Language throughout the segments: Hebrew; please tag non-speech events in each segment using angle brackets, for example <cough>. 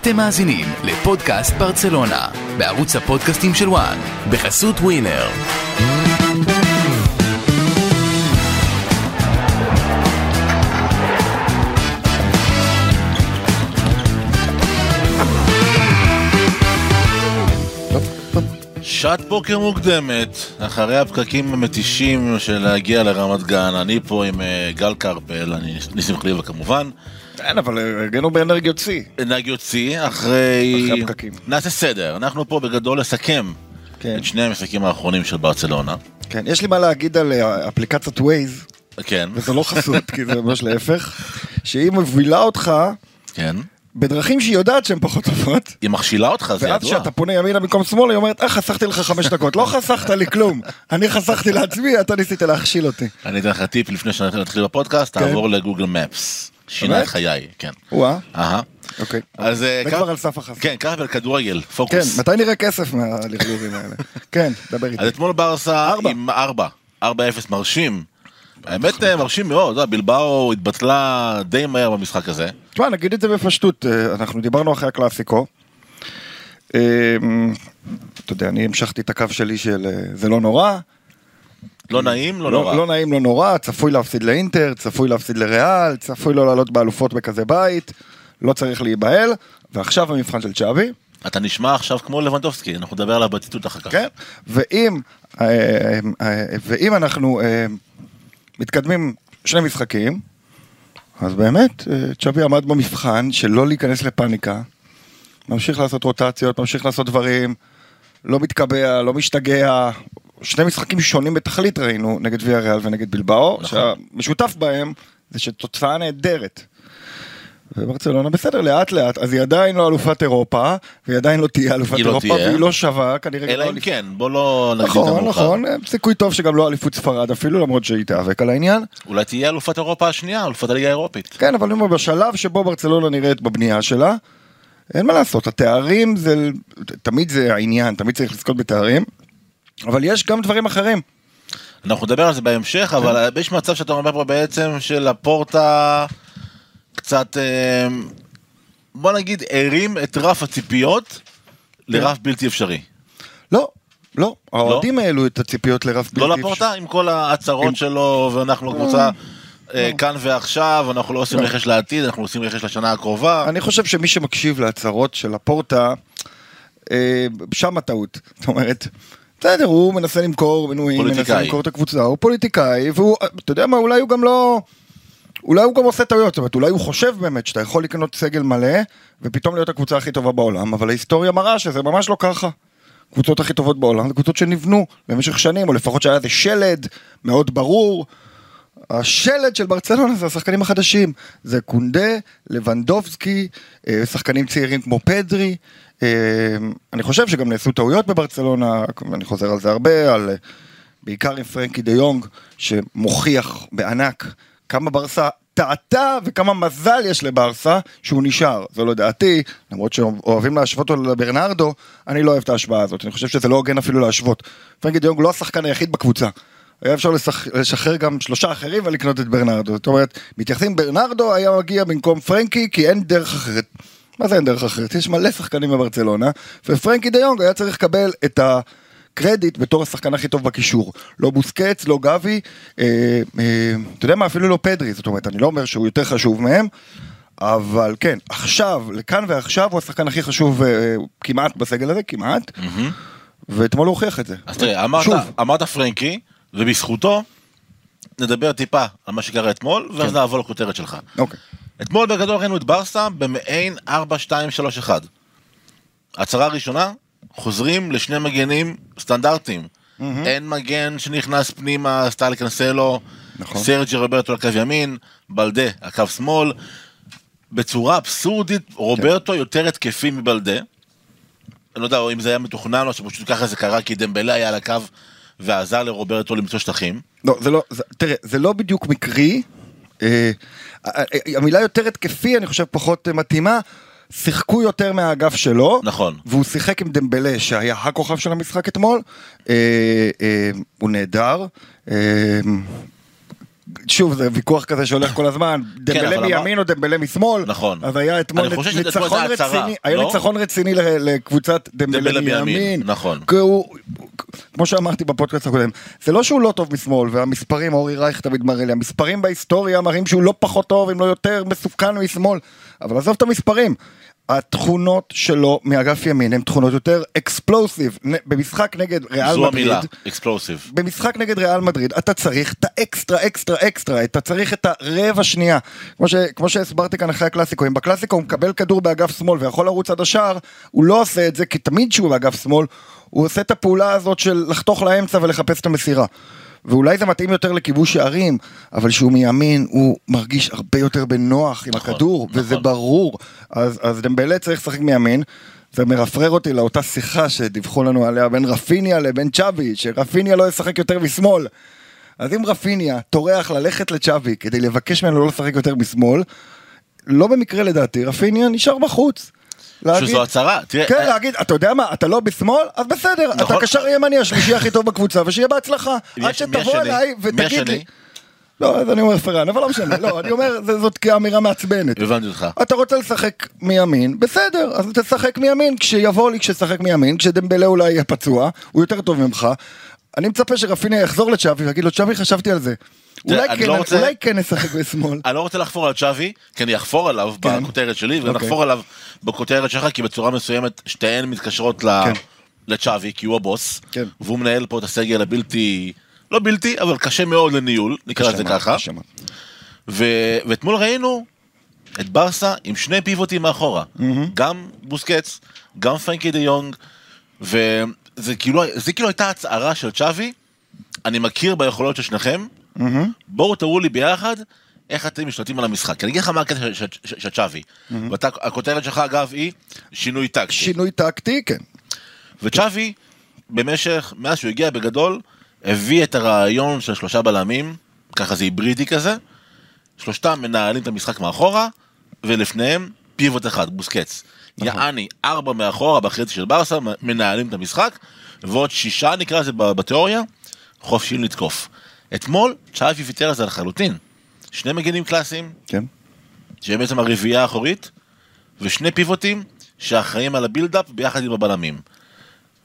אתם מאזינים לפודקאסט ברצלונה, בערוץ הפודקאסטים של וואן, בחסות ווינר. שעת בוקר מוקדמת, אחרי הפקקים המתישים של להגיע לרמת גן, אני פה עם אה, גל קרפל, אני ניסים חליבה כמובן, כן, אבל הרגענו באנרגיות שיא. אנרגיות שיא, אחרי... אחרי הפקקים. נעשה סדר, אנחנו פה בגדול לסכם כן. את שני המשחקים האחרונים של ברצלונה. כן, יש לי מה להגיד על אה, אפליקציית Waze, כן, וזה לא חסות, כי זה ממש להפך, שהיא מובילה אותך כן. בדרכים שהיא יודעת שהן פחות טובות. היא מכשילה אותך, זה ואז ידוע. כשאתה פונה ימינה במקום שמאלה, היא אומרת, אה, חסכתי לך חמש דקות. לא חסכת לי כלום. אני חסכתי לעצמי, אתה ניסית להכשיל אותי. אני אתן לך טיפ לפני שנתחיל בפודקאסט, תעבור לגוגל מפס. שינה את? חיי, כן. וואה, אהה. אוקיי. אז אה, כבר על סף החסות. כן, קרפל כדורגל, כן, פוקוס. מתי נראה כסף מהלכלוכים האלה? כן, דבר איתי. אז אתמול ברסה. עם 4, 4-0 מרשים. האמת אה, מרשים מאוד, יודע, בלבאו התבטלה די מהר במשחק הזה. תשמע, נגיד את זה בפשטות, אה, אנחנו דיברנו אחרי הקלאסיקו. אה, אתה יודע, אני המשכתי את הקו שלי של אה, זה לא נורא. לא נעים, לא לא, נורא. לא נעים, לא נורא, צפוי להפסיד לאינטר, צפוי להפסיד לריאל, צפוי לא לעלות באלופות בכזה בית, לא צריך להיבהל, ועכשיו המבחן של צ'אבי, אתה נשמע עכשיו כמו לבנדובסקי, אנחנו נדבר עליו בציטוט אחר כך. כן? ואם, אה, אה, ואם אנחנו אה, מתקדמים שני משחקים, אז באמת, אה, צ'אבי עמד במבחן של לא להיכנס לפאניקה, ממשיך לעשות רוטציות, ממשיך לעשות דברים, לא מתקבע, לא משתגע. שני משחקים שונים בתכלית ראינו נגד ויה ריאל ונגד בלבאו, נכון. שהמשותף בהם זה שתוצאה נהדרת. וברצלונה בסדר, לאט לאט, אז היא עדיין לא אלופת אירופה, והיא עדיין לא תהיה אלופת לא אירופה, תהיה. והיא לא שווה, כנראה אלא לא אם אליפות. כן, בוא לא נגיד נכון. נכון, סיכוי טוב שגם לא אליפות ספרד אפילו, למרות שהיא תיאבק על העניין. אולי תהיה אלופת אירופה השנייה, אלופת הליגה האירופית. כן, אבל אומר, בשלב שבו ברצלונה נראית בבנייה שלה, אין מה לעשות, התארים זה, תמיד זה העניין, תמיד צריך לזכות בתארים, אבל יש גם דברים אחרים. אנחנו נדבר על זה בהמשך, אבל יש מצב שאתה אומר פה בעצם שלפורטה קצת, אה, בוא נגיד, הרים את רף הציפיות לרף בלתי אפשרי. לא, לא, האוהדים העלו את הציפיות לרף לא בלתי לפורטה עם כל ההצהרות שלו, ואנחנו קבוצה אה, כאן ועכשיו, אנחנו לא עושים רכש לעתיד, אנחנו עושים רכש לשנה הקרובה. אני חושב שמי שמקשיב להצהרות של הפורטה, אה, שם הטעות. זאת אומרת, בסדר, הוא מנסה למכור מנויים, מנסה. למכור את הקבוצה, הוא פוליטיקאי, והוא, אתה יודע מה, אולי הוא גם לא... אולי הוא גם עושה טעויות, זאת אומרת, אולי הוא חושב באמת שאתה יכול לקנות סגל מלא, ופתאום להיות הקבוצה הכי טובה בעולם, אבל ההיסטוריה מראה שזה ממש לא ככה. הקבוצות הכי טובות בעולם זה קבוצות שנבנו במשך שנים, או לפחות שהיה איזה שלד מאוד ברור. השלד של ברצלונה זה השחקנים החדשים, זה קונדה, לבנדובסקי, אה, שחקנים צעירים כמו פדרי. אה, אני חושב שגם נעשו טעויות בברצלונה, אני חוזר על זה הרבה, על, אה, בעיקר עם פרנקי דה יונג, שמוכיח בענק כמה ברסה טעתה וכמה מזל יש לברסה שהוא נשאר, זו לא דעתי, למרות שאוהבים להשוות אותו לברנרדו, אני לא אוהב את ההשוואה הזאת, אני חושב שזה לא הוגן אפילו להשוות. פרנקי דה יונג לא השחקן היחיד בקבוצה. היה אפשר לשח... לשחרר גם שלושה אחרים ולקנות את ברנרדו. זאת אומרת, מתייחסים ברנרדו היה מגיע במקום פרנקי כי אין דרך אחרת. מה זה אין דרך אחרת? יש מלא שחקנים בברצלונה, ופרנקי דה יונג היה צריך לקבל את הקרדיט בתור השחקן הכי טוב בקישור. לא בוסקץ, לא גבי, אה, אה, אתה יודע מה, אפילו לא פדרי, זאת אומרת, אני לא אומר שהוא יותר חשוב מהם, אבל כן, עכשיו, לכאן ועכשיו הוא השחקן הכי חשוב אה, כמעט בסגל הזה, כמעט, ואתמול הוא הוכיח את זה. אז תראה, אמרת. אמרת פרנקי, ובזכותו נדבר טיפה על מה שקרה אתמול, ואז נעבור לכותרת שלך. אוקיי. אתמול בגדול ראינו את ברסה במעין 4-2-3-1. הצהרה ראשונה, חוזרים לשני מגנים סטנדרטיים. אין מגן שנכנס פנימה, סטייל קנסלו, נכון. סרג'י רוברטו על קו ימין, בלדה על קו שמאל. בצורה אבסורדית, רוברטו יותר התקפי מבלדה. אני לא יודע אם זה היה מתוכנן או שפשוט ככה זה קרה כי דמבלה היה על הקו ועזר לרוברטו למצוא שטחים. לא, זה לא, זה, תראה, זה לא בדיוק מקרי. אה, אה, אה, המילה יותר התקפי, אני חושב, פחות אה, מתאימה. שיחקו יותר מהאגף שלו. נכון. והוא שיחק עם דמבלה, שהיה הכוכב של המשחק אתמול. אה, אה, הוא נהדר. אה, שוב, זה ויכוח כזה שהולך כל הזמן, דמבלה אבל מימין או דמבלה משמאל. נכון. אז היה אתמול שאתמול ניצחון רציני, היה לא? ניצחון רציני לקבוצת דמבלה מימין. נכון. כמו שאמרתי בפודקאסט הקודם, זה לא שהוא לא טוב משמאל, והמספרים, אורי רייך תמיד מראה לי, המספרים בהיסטוריה מראים שהוא לא פחות טוב, אם לא יותר מסוכן משמאל. אבל עזוב את המספרים. התכונות שלו מאגף ימין הן תכונות יותר explosive. במשחק נגד ריאל זו מדריד, המילה, אקספלוסיב. במשחק נגד ריאל מדריד אתה צריך את ה extra extra extra אתה צריך את הרבע שנייה כמו, ש, כמו שהסברתי כאן אחרי הקלאסיקו אם בקלאסיקו הוא מקבל כדור באגף שמאל ויכול לרוץ עד השער הוא לא עושה את זה כי תמיד כשהוא באגף שמאל הוא עושה את הפעולה הזאת של לחתוך לאמצע ולחפש את המסירה. ואולי זה מתאים יותר לכיבוש שערים, אבל שהוא מימין הוא מרגיש הרבה יותר בנוח עם נכון, הכדור, נכון. וזה ברור. אז, אז דמבלה צריך לשחק מימין, זה מרפרר אותי לאותה שיחה שדיווחו לנו עליה בין רפיניה לבין צ'אבי, שרפיניה לא ישחק יותר משמאל. אז אם רפיניה טורח ללכת לצ'אבי כדי לבקש ממנו לא לשחק יותר משמאל, לא במקרה לדעתי, רפיניה נשאר בחוץ. להגיד- שזו הצהרה, תראה, כן, אה, להגיד, אתה יודע מה, אתה לא בשמאל, אז בסדר, אתה נכון. קשר ימני השלישי הכי טוב בקבוצה, ושיהיה בהצלחה. עד שתבוא? אליי ותגיד לי. לא, אז אני אומר פרן, אבל לא משנה, לא, אני אומר, זאת כאמירה מעצבנת. הבנתי אותך. אתה רוצה לשחק מימין, בסדר, אז תשחק מימין, כשיבוא לי כששחק מימין, כשדמבלה אולי יהיה פצוע, הוא יותר טוב ממך. אני מצפה שרפיניה יחזור לצ'אבי ויגיד לו, צ'אבי חשבתי על זה. אולי כן, לא רוצה- אולי כן נשחק בשמאל. <laughs> אני לא רוצה לחפור על צ'אבי, כי אני אחפור עליו כן. בכותרת שלי, אוקיי. ונחפור עליו בכותרת שלך, כי בצורה מסוימת שתיהן מתקשרות כן. לצ'אבי, כי הוא הבוס, כן. והוא מנהל פה את הסגל הבלתי, לא בלתי, אבל קשה מאוד לניהול, נקרא לזה ככה. ו- ואתמול ראינו את ברסה עם שני פיבוטים מאחורה, גם בוסקץ, גם פרנקי דה יונג, וזה כאילו, כאילו הייתה הצהרה של צ'אבי, אני מכיר ביכולות של שניכם, בואו תראו לי ביחד איך אתם משתלטים על המשחק. אני אגיד לך מה הקטע של- צ'אבי, והכותרת שלך אגב היא שינוי טקטי. שינוי טקטי, כן. וצ'אבי, במשך, מאז שהוא הגיע בגדול, הביא את הרעיון של שלושה בלמים, ככה זה היברידי כזה, שלושתם מנהלים את המשחק מאחורה, ולפניהם פיבוט אחד, בוסקץ. יעני, ארבע מאחורה בחצי של ברסה, מנהלים את המשחק, ועוד שישה נקרא לזה בתיאוריה, חופשיים לתקוף. אתמול צ'אבי ויתר על זה לחלוטין. שני מגינים קלאסיים, כן. שהם בעצם הרביעייה האחורית, ושני פיבוטים שאחראים על הבילדאפ ביחד עם הבלמים.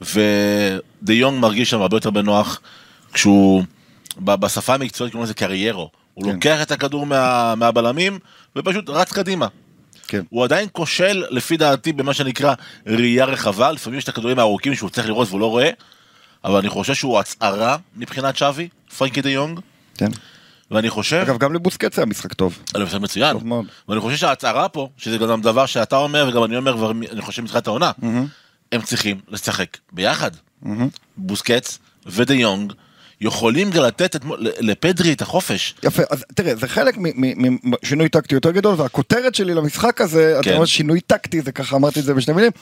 ודי יונג מרגיש שם הרבה יותר בנוח כשהוא, בשפה המקצועית קוראים לזה קריירו. הוא כן. לוקח את הכדור מה, מהבלמים ופשוט רץ קדימה. כן. הוא עדיין כושל לפי דעתי במה שנקרא ראייה רחבה, לפעמים יש את הכדורים הארוכים שהוא צריך לראות והוא לא רואה, אבל אני חושב שהוא הצהרה מבחינת שווי, פרנקי דה יונג, כן. ואני חושב... אגב, גם לבוסקץ היה משחק טוב. אני חושב מצוין. טוב מאוד. ואני חושב שההצהרה פה, שזה גם דבר שאתה אומר וגם אני אומר, ואני חושב מתחילת העונה, הם צריכים לשחק ביחד. בוסקץ ודה יונג יכולים גם לתת את- לפדרי את החופש. יפה, אז תראה, זה חלק משינוי טקטי יותר גדול, והכותרת שלי למשחק הזה, אתה כן. אומר שינוי טקטי, זה ככה אמרתי את זה בשני מילים,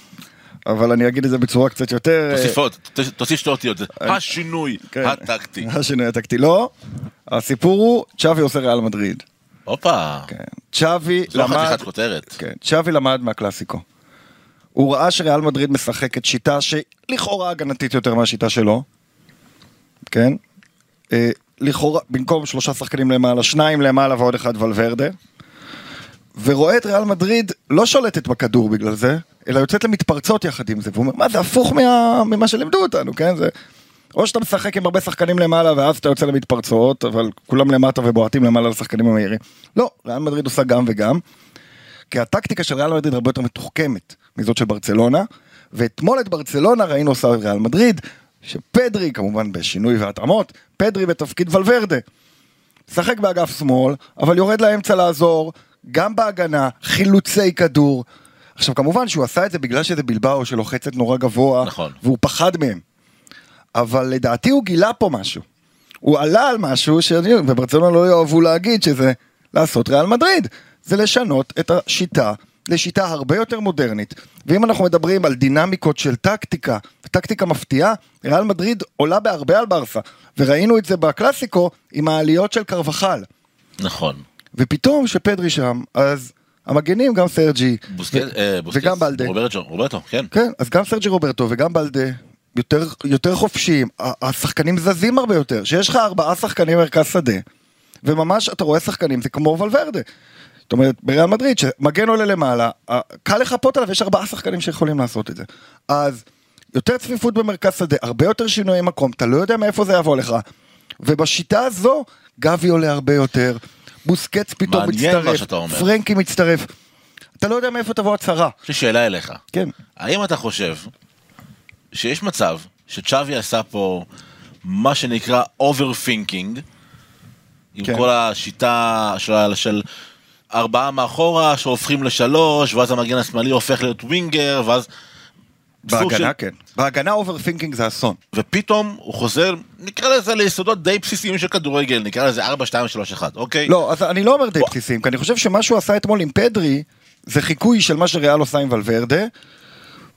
אבל אני אגיד את זה בצורה קצת יותר... תוסיף עוד, תוסיף שתי אותיות. זה השינוי כן. הטקטי. <laughs> השינוי הטקטי. לא, הסיפור הוא, צ'אבי עושה ריאל מדריד. הופה, כן. צ'אבי זו למד... חתיכת כותרת. כן, צ'אבי למד מהקלאסיקו. הוא ראה שריאל מדריד משחקת שיטה שלכאורה הגנתית יותר מהשיטה שלו, כן? אה, לכאורה, במקום שלושה שחקנים למעלה, שניים למעלה ועוד אחד ולוורדה. ורואה את ריאל מדריד לא שולטת בכדור בגלל זה, אלא יוצאת למתפרצות יחד עם זה, והוא אומר, מה זה הפוך מה, ממה שלימדו אותנו, כן? זה... או שאתה משחק עם הרבה שחקנים למעלה ואז אתה יוצא למתפרצות, אבל כולם למטה ובועטים למעלה לשחקנים המהירים. לא, ריאל מדריד עושה גם וגם. כי הטקטיקה של ריאל מדריד הרבה יותר מתוחכמת מזאת של ברצלונה, ואתמול את ברצלונה ראינו עושה ריאל מדריד, שפדרי, כמובן בשינוי והתאמות, פדרי בתפקיד ולוורדה. משחק באגף שמאל, אבל יורד לאמצע לעזור, גם בהגנה, חילוצי כדור. עכשיו כמובן שהוא עשה את זה בגלל שזה בלבאו שלוחצת נורא גבוה, נכון. והוא פחד מהם. אבל לדעתי הוא גילה פה משהו. הוא עלה על משהו שאני, וברצלונה לא יאהבו להגיד שזה לעשות ריאל מדריד. זה לשנות את השיטה לשיטה הרבה יותר מודרנית. ואם אנחנו מדברים על דינמיקות של טקטיקה, וטקטיקה מפתיעה, ריאל מדריד עולה בהרבה על ברסה. וראינו את זה בקלאסיקו עם העליות של קרבחל. נכון. ופתאום כשפדרי שם, אז המגנים גם סרג'י, בוסקט, אה, בוסקט, וגם בלדה. רוברטו, רוברטו, כן. כן, אז גם סרג'י רוברטו וגם בלדה יותר, יותר חופשיים, השחקנים זזים הרבה יותר, שיש לך ארבעה שחקנים מרכז שדה, וממש אתה רואה שחקנים, זה כמו ולוורדה. זאת אומרת, בריאל מדריד, שמגן עולה למעלה, קל לחפות עליו, יש ארבעה שחקנים שיכולים לעשות את זה. אז יותר צפיפות במרכז שדה, הרבה יותר שינויי מקום, אתה לא יודע מאיפה זה יבוא לך. ובשיטה הזו, גבי עולה הרבה יותר, בוסקץ פתאום מצטרף. פרנקי מצטרף. אתה לא יודע מאיפה תבוא הצהרה. יש לי שאלה אליך. כן. האם אתה חושב שיש מצב שצ'אבי עשה פה מה שנקרא overthinking, עם כן. כל השיטה של, של ארבעה מאחורה שהופכים לשלוש, ואז המגן השמאלי הופך להיות winger, ואז... בהגנה של- כן. בהגנה overthinking זה אסון. ופתאום הוא חוזר, נקרא לזה ליסודות די בסיסיים של כדורגל, נקרא לזה 4, 2, 3, 1, אוקיי? לא, אז אני לא אומר די בסיסיים, כי אני חושב שמה שהוא עשה אתמול עם פדרי, זה חיקוי של מה שריאל עושה עם ולוורדה,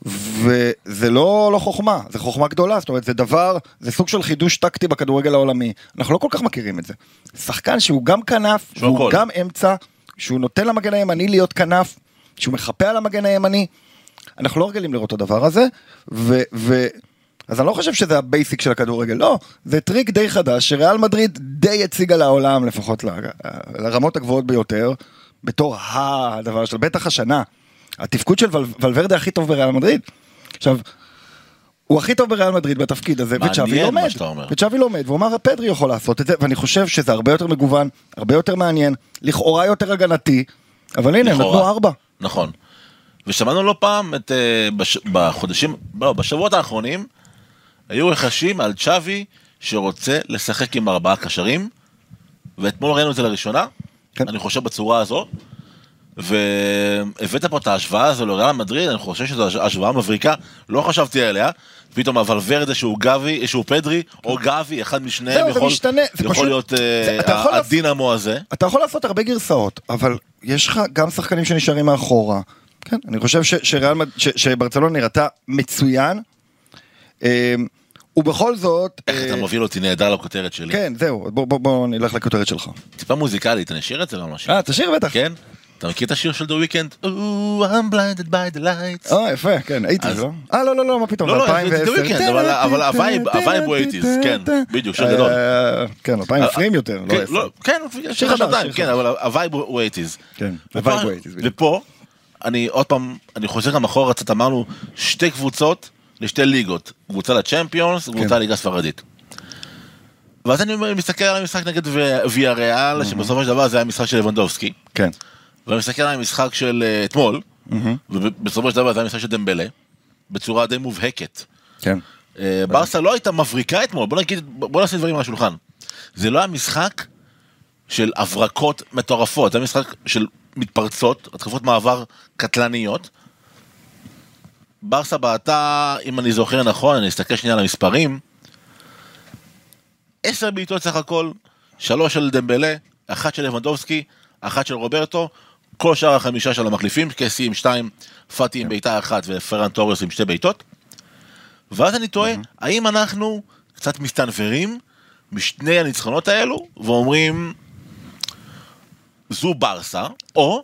וזה לא, לא חוכמה, זה חוכמה גדולה, זאת אומרת, זה דבר, זה סוג של חידוש טקטי בכדורגל העולמי. אנחנו לא כל כך מכירים את זה. שחקן שהוא גם כנף, שהוא הכל. גם אמצע, שהוא נותן למגן הימני להיות כנף, שהוא מחפה על המגן הימני, אנחנו לא רגילים לראות את הדבר הזה, ו... ו אז אני לא חושב שזה ה basic של הכדורגל, לא, זה טריק די חדש שריאל מדריד די הציגה לעולם, לפחות ל- לרמות הגבוהות ביותר, בתור הדבר של בטח השנה. התפקוד של ול- ולוורדה הכי טוב בריאל מדריד. עכשיו, הוא הכי טוב בריאל מדריד בתפקיד הזה, וצ'אבי לומד. וצ'אבי לומד, והוא אמר פדרי יכול לעשות את זה, ואני חושב שזה הרבה יותר מגוון, הרבה יותר מעניין, לכאורה יותר הגנתי, אבל הנה, לכאורה. נתנו ארבע. נכון. ושמענו לא פעם את, אה, בש, בחודשים, לא, בשבועות האחרונים, היו רכשים על צ'אבי שרוצה לשחק עם ארבעה קשרים, ואתמול ראינו את זה לראשונה, כן. אני חושב בצורה הזו, והבאת פה את ההשוואה הזו לריאל מדריד, אני חושב שזו הש- השוואה מבריקה, לא חשבתי עליה, פתאום הוולוורדה שהוא גבי, שהוא פדרי, או גבי, אחד משניהם זהו, זה יכול, משתנה, זה יכול פשוט- להיות אה, זה- לעשות- הדינמו הזה. אתה יכול לעשות הרבה גרסאות, אבל יש לך גם שחקנים שנשארים מאחורה. כן, אני חושב ש- שריאל ש- שברצלונה נראתה מצוין. אה, ובכל זאת, איך אה, אתה מוביל אותי נהדר לכותרת שלי. כן, זהו, בוא, בוא, בוא נלך לכותרת שלך. טיפה מוזיקלית, אני אשאיר את זה לא? אה, תשאיר בטח. כן? אתה מכיר את השיר של The Weeknd? Oh, I'm blinded by the lights. אה, יפה, כן, הייתי, לא? אה, לא, לא, לא, מה פתאום, לא, לא, זה 2010. The Weeknd, אבל- ה vibe- ה vibe הוא 80s, כן, בדיוק, שיר גדול. אה, כן, 2020 יותר, לא כן, 10. לא, כן, שיר חדש, כן. אבל ה vibe הוא 80's. כן, ה vibe הוא 80s, בדיוק. ופה, אני עוד פעם, אני חוזר גם אחורה קצת, אמרנו שתי קבוצות לשתי ליגות, קבוצה לצ'מפיונס, קבוצה כן. ליגה הספרדית. ואז אני מסתכל על המשחק נגד ויה ריאל, שבסופו של דבר זה היה משחק של לבנדובסקי. כן, ואני מסתכל על המשחק של אה, אתמול, ובסופו של דבר זה היה משחק של דמבלה, בצורה די מובהקת. כן. אה, ברסה לא הייתה מבריקה אתמול, בוא נגיד, בוא נשים דברים על השולחן. זה לא היה משחק של הברקות מטורפות, זה היה משחק של מתפרצות, התקפות מעבר קטלניות. ברסה בעטה, אם אני זוכר נכון, אני אסתכל שנייה על המספרים, עשר בעיטות סך הכל, שלוש של דמבלה, אחת של לבנדובסקי, אחת של רוברטו, כל שאר החמישה של המחליפים, קסי עם שתיים, פאטי עם בעיטה אחת ופרן טורס עם שתי בעיטות. ואז אני תוהה, האם אנחנו קצת מסתנוורים משני הניצחונות האלו, ואומרים, זו ברסה, או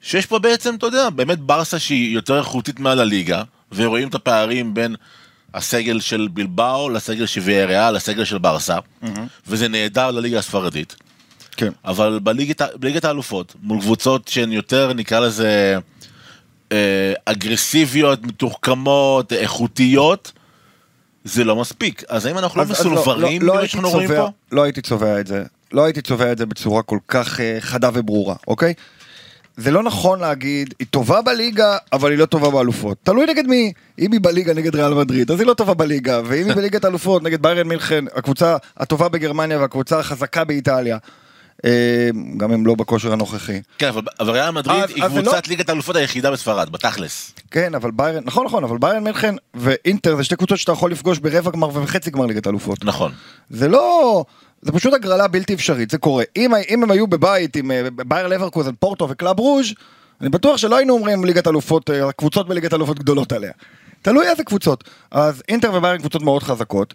שיש פה בעצם, אתה יודע, באמת ברסה שהיא יותר איכותית מעל הליגה, ורואים את הפערים בין הסגל של בלבאו לסגל של ויאריאל לסגל של ברסה, וזה נהדר לליגה הספרדית. כן. אבל בליגת, בליגת האלופות, מול קבוצות שהן יותר, נקרא לזה, אה, אגרסיביות, מתוחכמות, איכותיות, זה לא מספיק. אז האם אנחנו לא אז- אז מסולברים לא צובע- פה? לא הייתי צובע את זה, לא הייתי צובע את זה בצורה כל כך אה, חדה וברורה, אוקיי? זה לא נכון להגיד, היא טובה בליגה, אבל היא לא טובה באלופות. תלוי נגד מי. אם היא בליגה נגד ריאל מדריד, אז היא לא טובה בליגה, ואם היא בליגת אלופות נגד ביירן מינכן, הקבוצה הטובה בגרמניה והקבוצה החזקה באיטליה, אה, גם הם לא בכושר הנוכחי. כן, אבל, אבל ריאל מדריד היא קבוצת לא- ליגת האלופות היחידה בספרד, בתכלס. כן, אבל ביירן, נכון, נכון, אבל ביירן מינכן ואינטר זה שתי קבוצות שאתה יכול לפגוש ברבע גמר וחצי גמר ליגת אלופות. נכון. זה לא... זה פשוט הגרלה בלתי אפשרית, זה קורה. אם, אם הם היו בבית עם אה, בייר לברקוזן, פורטו וקלאב ברוז', אני בטוח שלא היינו אומרים ליגת אלופות, אה, הקבוצות בליגת אלופות גדולות עליה. תלוי איזה קבוצות. אז אינטר וביירן קבוצות מאוד חזקות,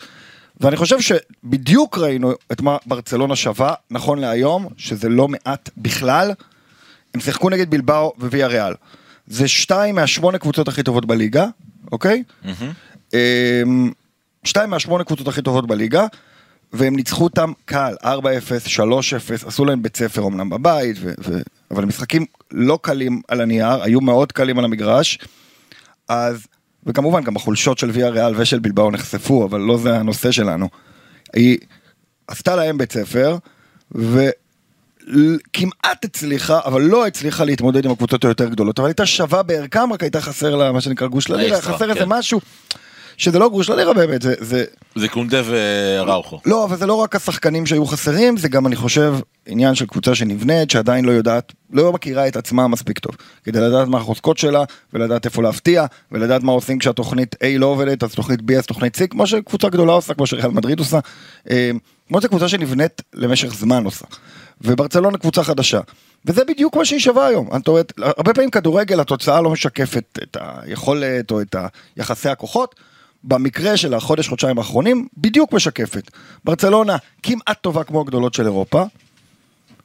ואני חושב שבדיוק ראינו את מה ברצלונה שווה, נכון להיום, שזה לא מעט בכלל. הם שיחקו נגד בילבאו וויאריאל. זה שתיים מהשמונה קבוצות הכי טובות בליגה, אוקיי? אמ, שתיים מהשמונה קבוצות הכי טובות בליגה, והם ניצחו אותם קל, 4-0, 3-0, עשו להם בית ספר אמנם בבית, ו- ו- אבל משחקים לא קלים על הנייר, היו מאוד קלים על המגרש, אז, וכמובן גם החולשות של ויה ריאל ושל בלבאו נחשפו, אבל לא זה הנושא שלנו. היא עשתה להם בית ספר, וכמעט הצליחה, אבל לא הצליחה להתמודד עם הקבוצות היותר גדולות, אבל הייתה שווה בערכם, רק הייתה חסר לה מה שנקרא גוש האקסטרה, חסר איזה כן. משהו. שזה לא גוש ללירה באמת, זה, זה, זה קונדה וראוכו. לא, אבל זה לא רק השחקנים שהיו חסרים, זה גם, אני חושב, עניין של קבוצה שנבנית, שעדיין לא יודעת, לא מכירה את עצמה מספיק טוב. כדי לדעת מה החוזקות שלה, ולדעת איפה להפתיע, ולדעת מה עושים כשהתוכנית A לא עובדת, אז תוכנית B, אז תוכנית C, כמו שקבוצה גדולה עושה, כמו שריאל מדריד עושה. אה, כמו שקבוצה שנבנית למשך זמן עושה. וברצלונה קבוצה חדשה. וזה בדיוק מה שהיא שווה היום. זאת אומרת, הרבה פעמים כדורגל, התוצאה לא משקפת את היכולת או את יחסי הכוחות. במקרה של החודש, חודשיים האחרונים, בדיוק משקפת. ברצלונה כמעט טובה כמו הגדולות של אירופה,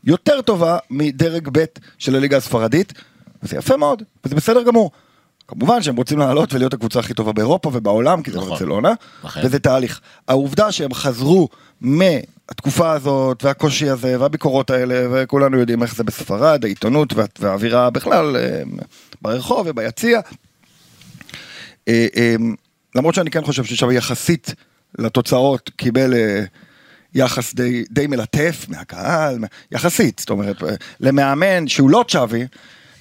יותר טובה מדרג ב' של הליגה הספרדית, וזה יפה מאוד, וזה בסדר גמור. כמובן שהם רוצים לעלות ולהיות הקבוצה הכי טובה באירופה ובעולם, כי זה נכון. ברצלונה, נכון. וזה תהליך. העובדה שהם חזרו מהתקופה הזאת, והקושי הזה, והביקורות האלה, וכולנו יודעים איך זה בספרד, העיתונות וה- והאווירה בכלל, אה, ברחוב וביציע, אה, אה, למרות שאני כן חושב ששווה יחסית לתוצאות קיבל אה, יחס די, די מלטף מהקהל, מה- יחסית, זאת אומרת, אה, למאמן שהוא לא צ'אבי,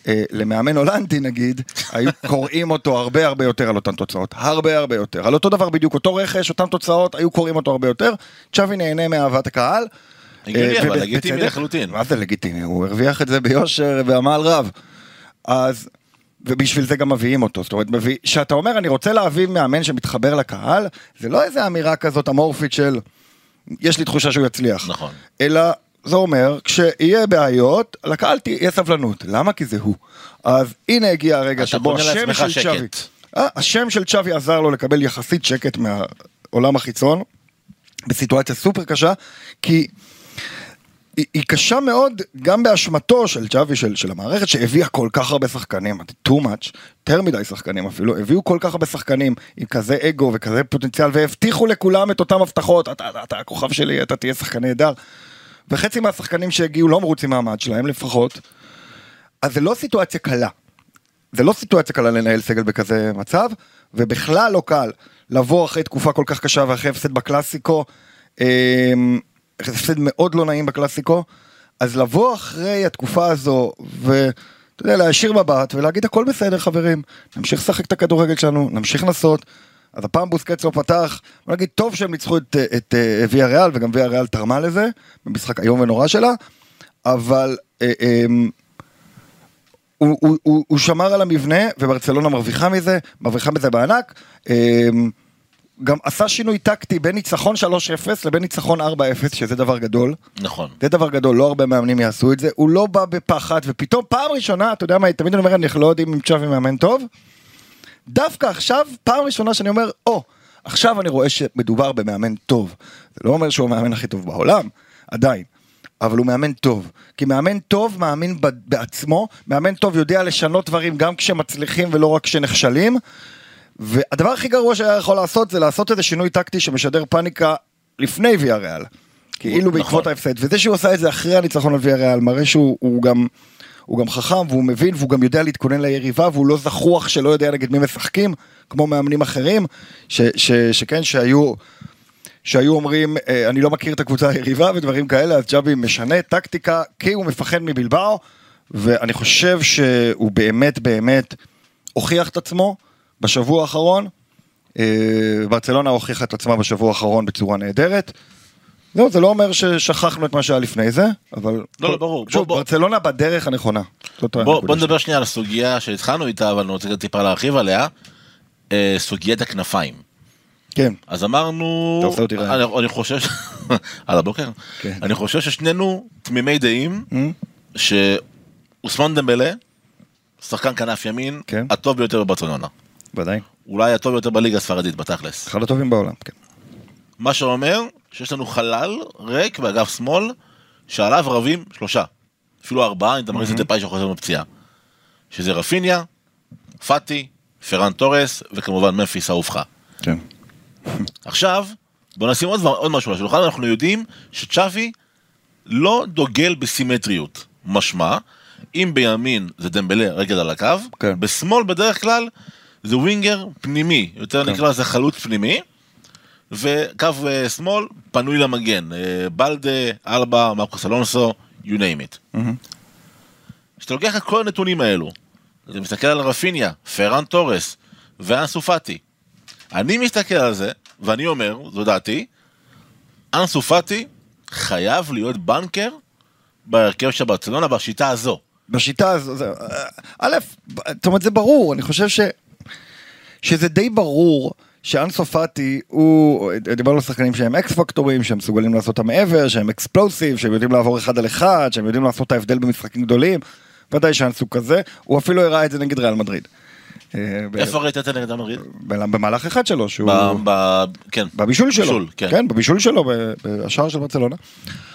אה, למאמן הולנדי נגיד, <laughs> היו קוראים אותו הרבה הרבה יותר על אותן תוצאות, הרבה הרבה יותר, על אותו דבר בדיוק, אותו רכש, אותן תוצאות, היו קוראים אותו הרבה יותר, צ'אבי נהנה מאהבת הקהל. הגיוני, אבל לגיטימי. לחלוטין. מה זה לגיטימי? הוא הרוויח את זה ביושר בעמל רב. אז, ובשביל זה גם מביאים אותו. זאת אומרת, מביא, שאתה אומר, אני רוצה להביא מאמן שמתחבר לקהל, זה לא איזה אמירה כזאת אמורפית של, יש לי תחושה שהוא יצליח. נכון. אלא, זה אומר, כשיהיה בעיות, לקהל תהיה סבלנות. למה? כי זה הוא. אז הנה הגיע הרגע שבו השם של. צ'אבי, אה, השם של צ'אבי עזר לו לקבל יחסית שקט מהעולם החיצון, בסיטואציה סופר קשה, כי היא, היא קשה מאוד גם באשמתו של צ'אבי, של, של המערכת, שהביאה כל כך הרבה שחקנים, too much, יותר מדי שחקנים אפילו, הביאו כל כך הרבה שחקנים עם כזה אגו וכזה פוטנציאל, והבטיחו לכולם את אותם הבטחות, אתה, אתה, אתה הכוכב שלי, אתה תהיה שחקן נהדר. וחצי מהשחקנים שהגיעו לא מרוצים מהמעמד שלהם לפחות, אז זה לא סיטואציה קלה. זה לא סיטואציה קלה לנהל סגל בכזה מצב, ובכלל לא קל לבוא אחרי תקופה כל כך קשה ואחרי הפסד בקלאסיקו, אמ, הפסד מאוד לא נעים בקלאסיקו, אז לבוא אחרי התקופה הזו, ואתה יודע, להישיר מבט ולהגיד הכל בסדר חברים, נמשיך לשחק את הכדורגל שלנו, נמשיך לנסות. אז הפעם בוסקץ לא פתח, בוא נגיד טוב שהם ניצחו את, את אה, ויה ריאל, וגם ויה ריאל תרמה לזה, במשחק איום ונורא שלה, אבל אה, אמ, הוא, הוא, הוא, הוא שמר על המבנה, וברצלונה מרוויחה מזה, מרוויחה מזה בענק. אמ, גם עשה שינוי טקטי בין ניצחון 3-0 לבין ניצחון 4-0, שזה דבר גדול. נכון. זה דבר גדול, לא הרבה מאמנים יעשו את זה. הוא לא בא בפחד, ופתאום פעם ראשונה, אתה יודע מה, תמיד אני אומר, אנחנו לא יודעים אם צ'אבי מאמן טוב. דווקא עכשיו, פעם ראשונה שאני אומר, או, עכשיו אני רואה שמדובר במאמן טוב. זה לא אומר שהוא המאמן הכי טוב בעולם, עדיין. אבל הוא מאמן טוב. כי מאמן טוב מאמין בעצמו, מאמן טוב יודע לשנות דברים גם כשמצליחים ולא רק כשנכשלים. והדבר הכי גרוע שהיה יכול לעשות זה לעשות איזה שינוי טקטי שמשדר פאניקה לפני ויה ריאל. כאילו נכון. בעקבות ההפסד. וזה שהוא עשה את זה אחרי הניצחון על ויה ריאל מראה שהוא הוא גם, הוא גם חכם והוא מבין והוא גם יודע להתכונן ליריבה והוא לא זחוח שלא יודע נגד מי משחקים כמו מאמנים אחרים ש, ש, שכן שהיו שהיו אומרים אה, אני לא מכיר את הקבוצה היריבה ודברים כאלה אז ג'אבי משנה טקטיקה כי הוא מפחד מבלבאו ואני חושב שהוא באמת באמת הוכיח את עצמו בשבוע האחרון. אה, ברצלונה הוכיחה את עצמה בשבוע האחרון בצורה נהדרת. זהו, זה לא אומר ששכחנו את מה שהיה לפני זה, אבל... לא, לא, ברור. שוב, בוא, בוא. ברצלונה בדרך הנכונה. בוא, בוא. נדבר שנייה על הסוגיה שהתחלנו איתה, אבל אני רוצה טיפה להרחיב עליה. אה, סוגיית הכנפיים. כן, אז אמרנו, אתה. אני, אני חושב, <laughs> על הבוקר, כן. אני חושב ששנינו תמימי דעים Hmm? שאוסמן דמבלה, שחקן כנף ימין, כן. הטוב ביותר בברצלונה. ודאי. אולי הטוב ביותר בליגה הספרדית בתכלס. אחד הטובים בעולם, כן. מה שאומר שיש לנו חלל ריק באגף שמאל, שעליו רבים שלושה. אפילו ארבעה, אם אתה מכניס את דפאי שחוזר מפציעה. שזה רפיניה, פאטי, פרן תורס, וכמובן ממפיס אהובך. כן. עכשיו, בוא נשים עוד, עוד משהו על השולחן, אנחנו יודעים שצ'אבי לא דוגל בסימטריות. משמע, אם בימין זה דמבלה רגל על הקו, כן. בשמאל בדרך כלל זה ווינגר פנימי, יותר כן. נקרא לזה חלוץ פנימי, וקו אה, שמאל פנוי למגן, אה, בלדה, אלבה, מרקוס אלונסו, you name it. כשאתה לוקח את כל הנתונים האלו, אתה מסתכל על רפיניה, פרן תורס ואנסו פאטי. אני מסתכל על זה, ואני אומר, זו דעתי, אנסו פאטי חייב להיות בנקר בהרכב של ברצלונה בשיטה הזו. בשיטה הזו, זה- א', זאת אומרת זה ברור, אני חושב ש... שזה די ברור שאנסו פאטי הוא, דיברנו על שחקנים שהם אקס פקטורים, שהם מסוגלים לעשות את המעבר, שהם אקספלוסיב, שהם יודעים לעבור אחד על אחד, שהם יודעים לעשות את ההבדל במשחקים גדולים, ודאי שאנסו כזה, הוא אפילו הראה את זה נגד ריאל מדריד. אה, איפה ראית את זה נגד המדריד? ב- במהלך אחד שלו, שהוא... כן. בבישול שלו, בישול, כן. כן, בבישול שלו, בשער של ברצלונה.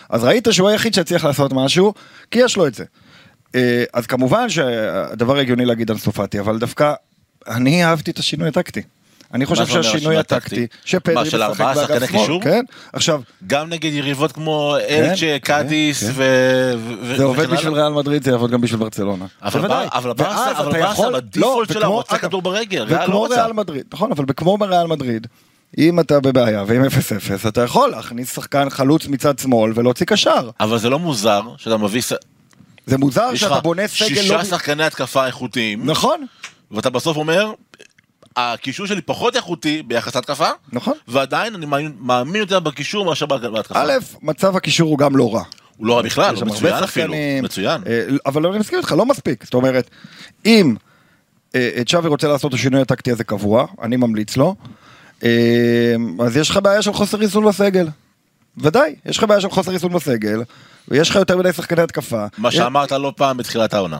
אז ראית שהוא היחיד שהצליח לעשות משהו, כי יש לו את זה. אה, אז כמובן שהדבר הגיוני להגיד אנסו פאטי, אבל דווקא אני אהבתי את השינוי הטקטי. אני חושב מה שהשינוי השינוי הטקטי? שפדרי מה, של משחק ארבעה באגף שחקני שמאל, קישור? כן, עכשיו, גם נגד יריבות כמו אלצ'ה, כן, קאדיס כן. ו... זה עובד בשביל. ריאל מדריד, זה יעבוד גם בשביל ברצלונה. אבל ברסה, בדיפולט לא, שלה רוצה כדור ברגל, ריאל לא וכמו רוצה. ריאל מדריד, נכון, אבל כמו בריאל מדריד, אם אתה בבעיה ועם 0-0, אתה יכול להכניס שחקן חלוץ מצד שמאל ולהוציא קשר. אבל זה לא מוזר שאתה מביא... זה מוזר שאתה בונה סגל לא... שישה שחקני התקפה איכותיים, נכון, ואתה בסוף אומר, הקישור שלי פחות איכותי ביחס להתקפה, נכון. ועדיין אני מאמין- מאמין יותר בקישור מאשר בהתקפה. א', מצב הקישור הוא גם לא רע. הוא לא רע בכלל, הוא מצוין אפילו, מצוין. אה, אבל אני מסכים איתך, לא מספיק. זאת אומרת, אם אה, צ'אבי רוצה לעשות את השינוי הטקטי הזה קבוע, אני ממליץ לו, אה, אז יש לך בעיה של חוסר איזון בסגל. ודאי, יש לך בעיה של חוסר איזון בסגל, ויש לך יותר מדי שחקני התקפה. מה שאמרת לא פעם בתחילת העונה.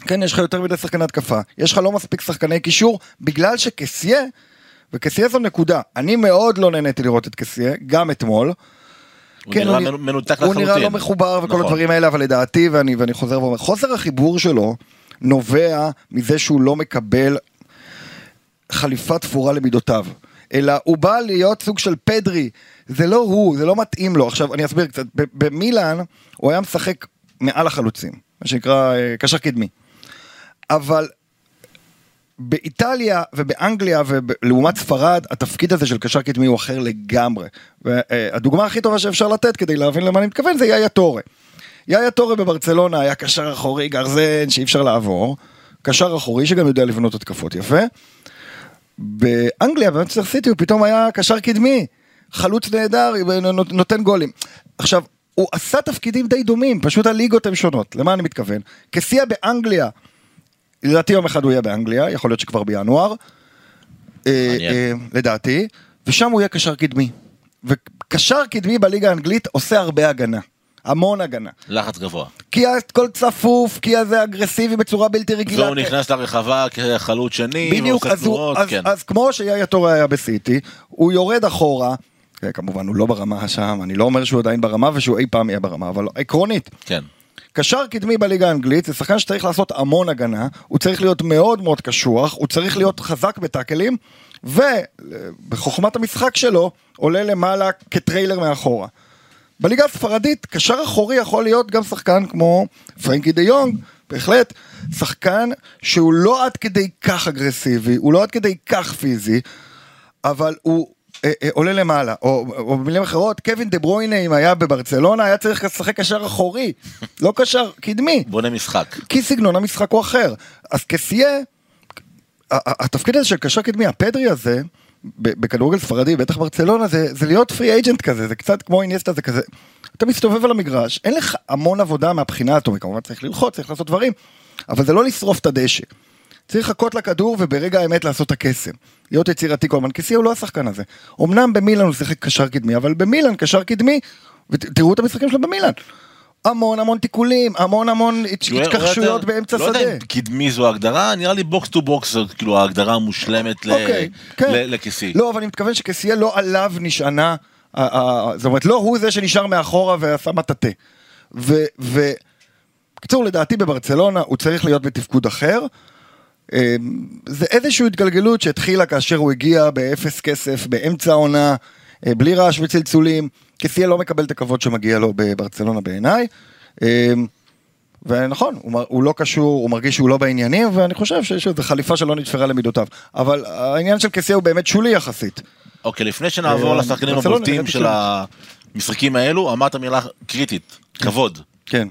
כן, יש לך יותר מדי שחקני התקפה, יש לך לא מספיק שחקני קישור, בגלל שקסיה, וקסיה זו נקודה, אני מאוד לא נהניתי לראות את קסיה, גם אתמול. הוא כן, נראה הוא מנותק הוא לחלוטין. נראה לא מחובר וכל נכון. הדברים האלה, אבל לדעתי, ואני, ואני חוזר ואומר, חוסר החיבור שלו נובע מזה שהוא לא מקבל חליפה תפורה למידותיו. אלא הוא בא להיות סוג של פדרי, זה לא הוא, זה לא מתאים לו. עכשיו, אני אסביר קצת, במילאן הוא היה משחק מעל החלוצים, מה שנקרא אה, קשר קדמי. אבל באיטליה ובאנגליה ולעומת ספרד, התפקיד הזה של קשר קדמי הוא אחר לגמרי. והדוגמה הכי טובה שאפשר לתת כדי להבין למה אני מתכוון זה יאיה טורה. יאיה טורה בברצלונה היה קשר אחורי גרזן שאי אפשר לעבור, קשר אחורי שגם יודע לבנות התקפות יפה. באנגליה, במנצ'סטר סיטי, הוא פתאום היה קשר קדמי, חלוץ נהדר, נות- נותן גולים. עכשיו, הוא עשה תפקידים די דומים, פשוט הליגות הן שונות, למה אני מתכוון? כשיא באנגליה, לדעתי יום אחד הוא יהיה באנגליה, יכול להיות שכבר בינואר, אה. אה, לדעתי, ושם הוא יהיה קשר קדמי. וקשר קדמי בליגה האנגלית עושה הרבה הגנה, המון הגנה. לחץ גבוה. כי הכל צפוף, כי זה אגרסיבי בצורה בלתי רגילה. והוא נכנס לרחבה כחלוץ שני, בדיוק, אז, הוא, תנועות, אז, כן. אז כמו שיאיה טורה היה בסיטי, הוא יורד אחורה, כן, כמובן הוא לא ברמה שם, אני לא אומר שהוא עדיין ברמה ושהוא אי פעם יהיה ברמה, אבל עקרונית, כן. קשר קדמי בליגה האנגלית זה שחקן שצריך לעשות המון הגנה, הוא צריך להיות מאוד מאוד קשוח, הוא צריך להיות חזק בטאקלים, ובחוכמת המשחק שלו עולה למעלה כ trailer מאחורה. בליגה הספרדית קשר אחורי יכול להיות גם שחקן כמו פרנקי דה יונג, בהחלט, שחקן שהוא לא עד כדי כך אגרסיבי, הוא לא עד כדי כך פיזי, אבל הוא עולה למעלה, או, או במילים אחרות, קווין דה ברויינה אם היה בברצלונה היה צריך לשחק קשר אחורי, <laughs> לא קשר קדמי, בונה משחק. כי סגנון המשחק הוא אחר. אז כסיה, ה- ה- התפקיד הזה של קשר קדמי, הפדרי הזה, בכדורגל ספרדי, בטח ברצלונה, זה, זה להיות free agent כזה, זה קצת כמו אינייסטה, זה כזה, אתה מסתובב על המגרש, אין לך המון עבודה מהבחינה הזאת, כמובן צריך ללחוץ, צריך לעשות דברים, אבל זה לא לשרוף את הדשא. צריך לחכות לכדור וברגע האמת לעשות את הקסם. להיות יצירתי כל הזמן, כסיה הוא לא השחקן הזה. אמנם במילאן הוא שיחק קשר קדמי, אבל במילאן קשר קדמי, ותראו את המשחקים שלו במילאן. המון המון תיקולים, המון המון התכתשויות באמצע לא יודע שדה. אם קדמי זו הגדרה, נראה לי box to box זו כאילו ההגדרה המושלמת אוקיי, כן. לכיסי. לא, אבל אני מתכוון שכסייה לא עליו נשענה, זאת אומרת, לא הוא זה שנשאר מאחורה ועשה מטאטה. ו- בקיצור, לדעתי בברצלונה הוא צריך להיות בתפקוד אחר. אמ, זה איזושהי התגלגלות שהתחילה כאשר הוא הגיע באפס כסף, באמצע העונה, אה, בלי רעש וצלצולים, קסיה לא מקבל את הכבוד שמגיע לו בברצלונה בעיניי. אה, ונכון, הוא, הוא לא קשור, הוא מרגיש שהוא לא בעניינים, ואני חושב שיש איזו חליפה שלא נתפרה למידותיו. אבל העניין של קסיה הוא באמת שולי יחסית. אוקיי, לפני שנעבור אה, לשחקנים הבולטים של המשחקים האלו, אמרת מילה קריטית, כבוד. כן.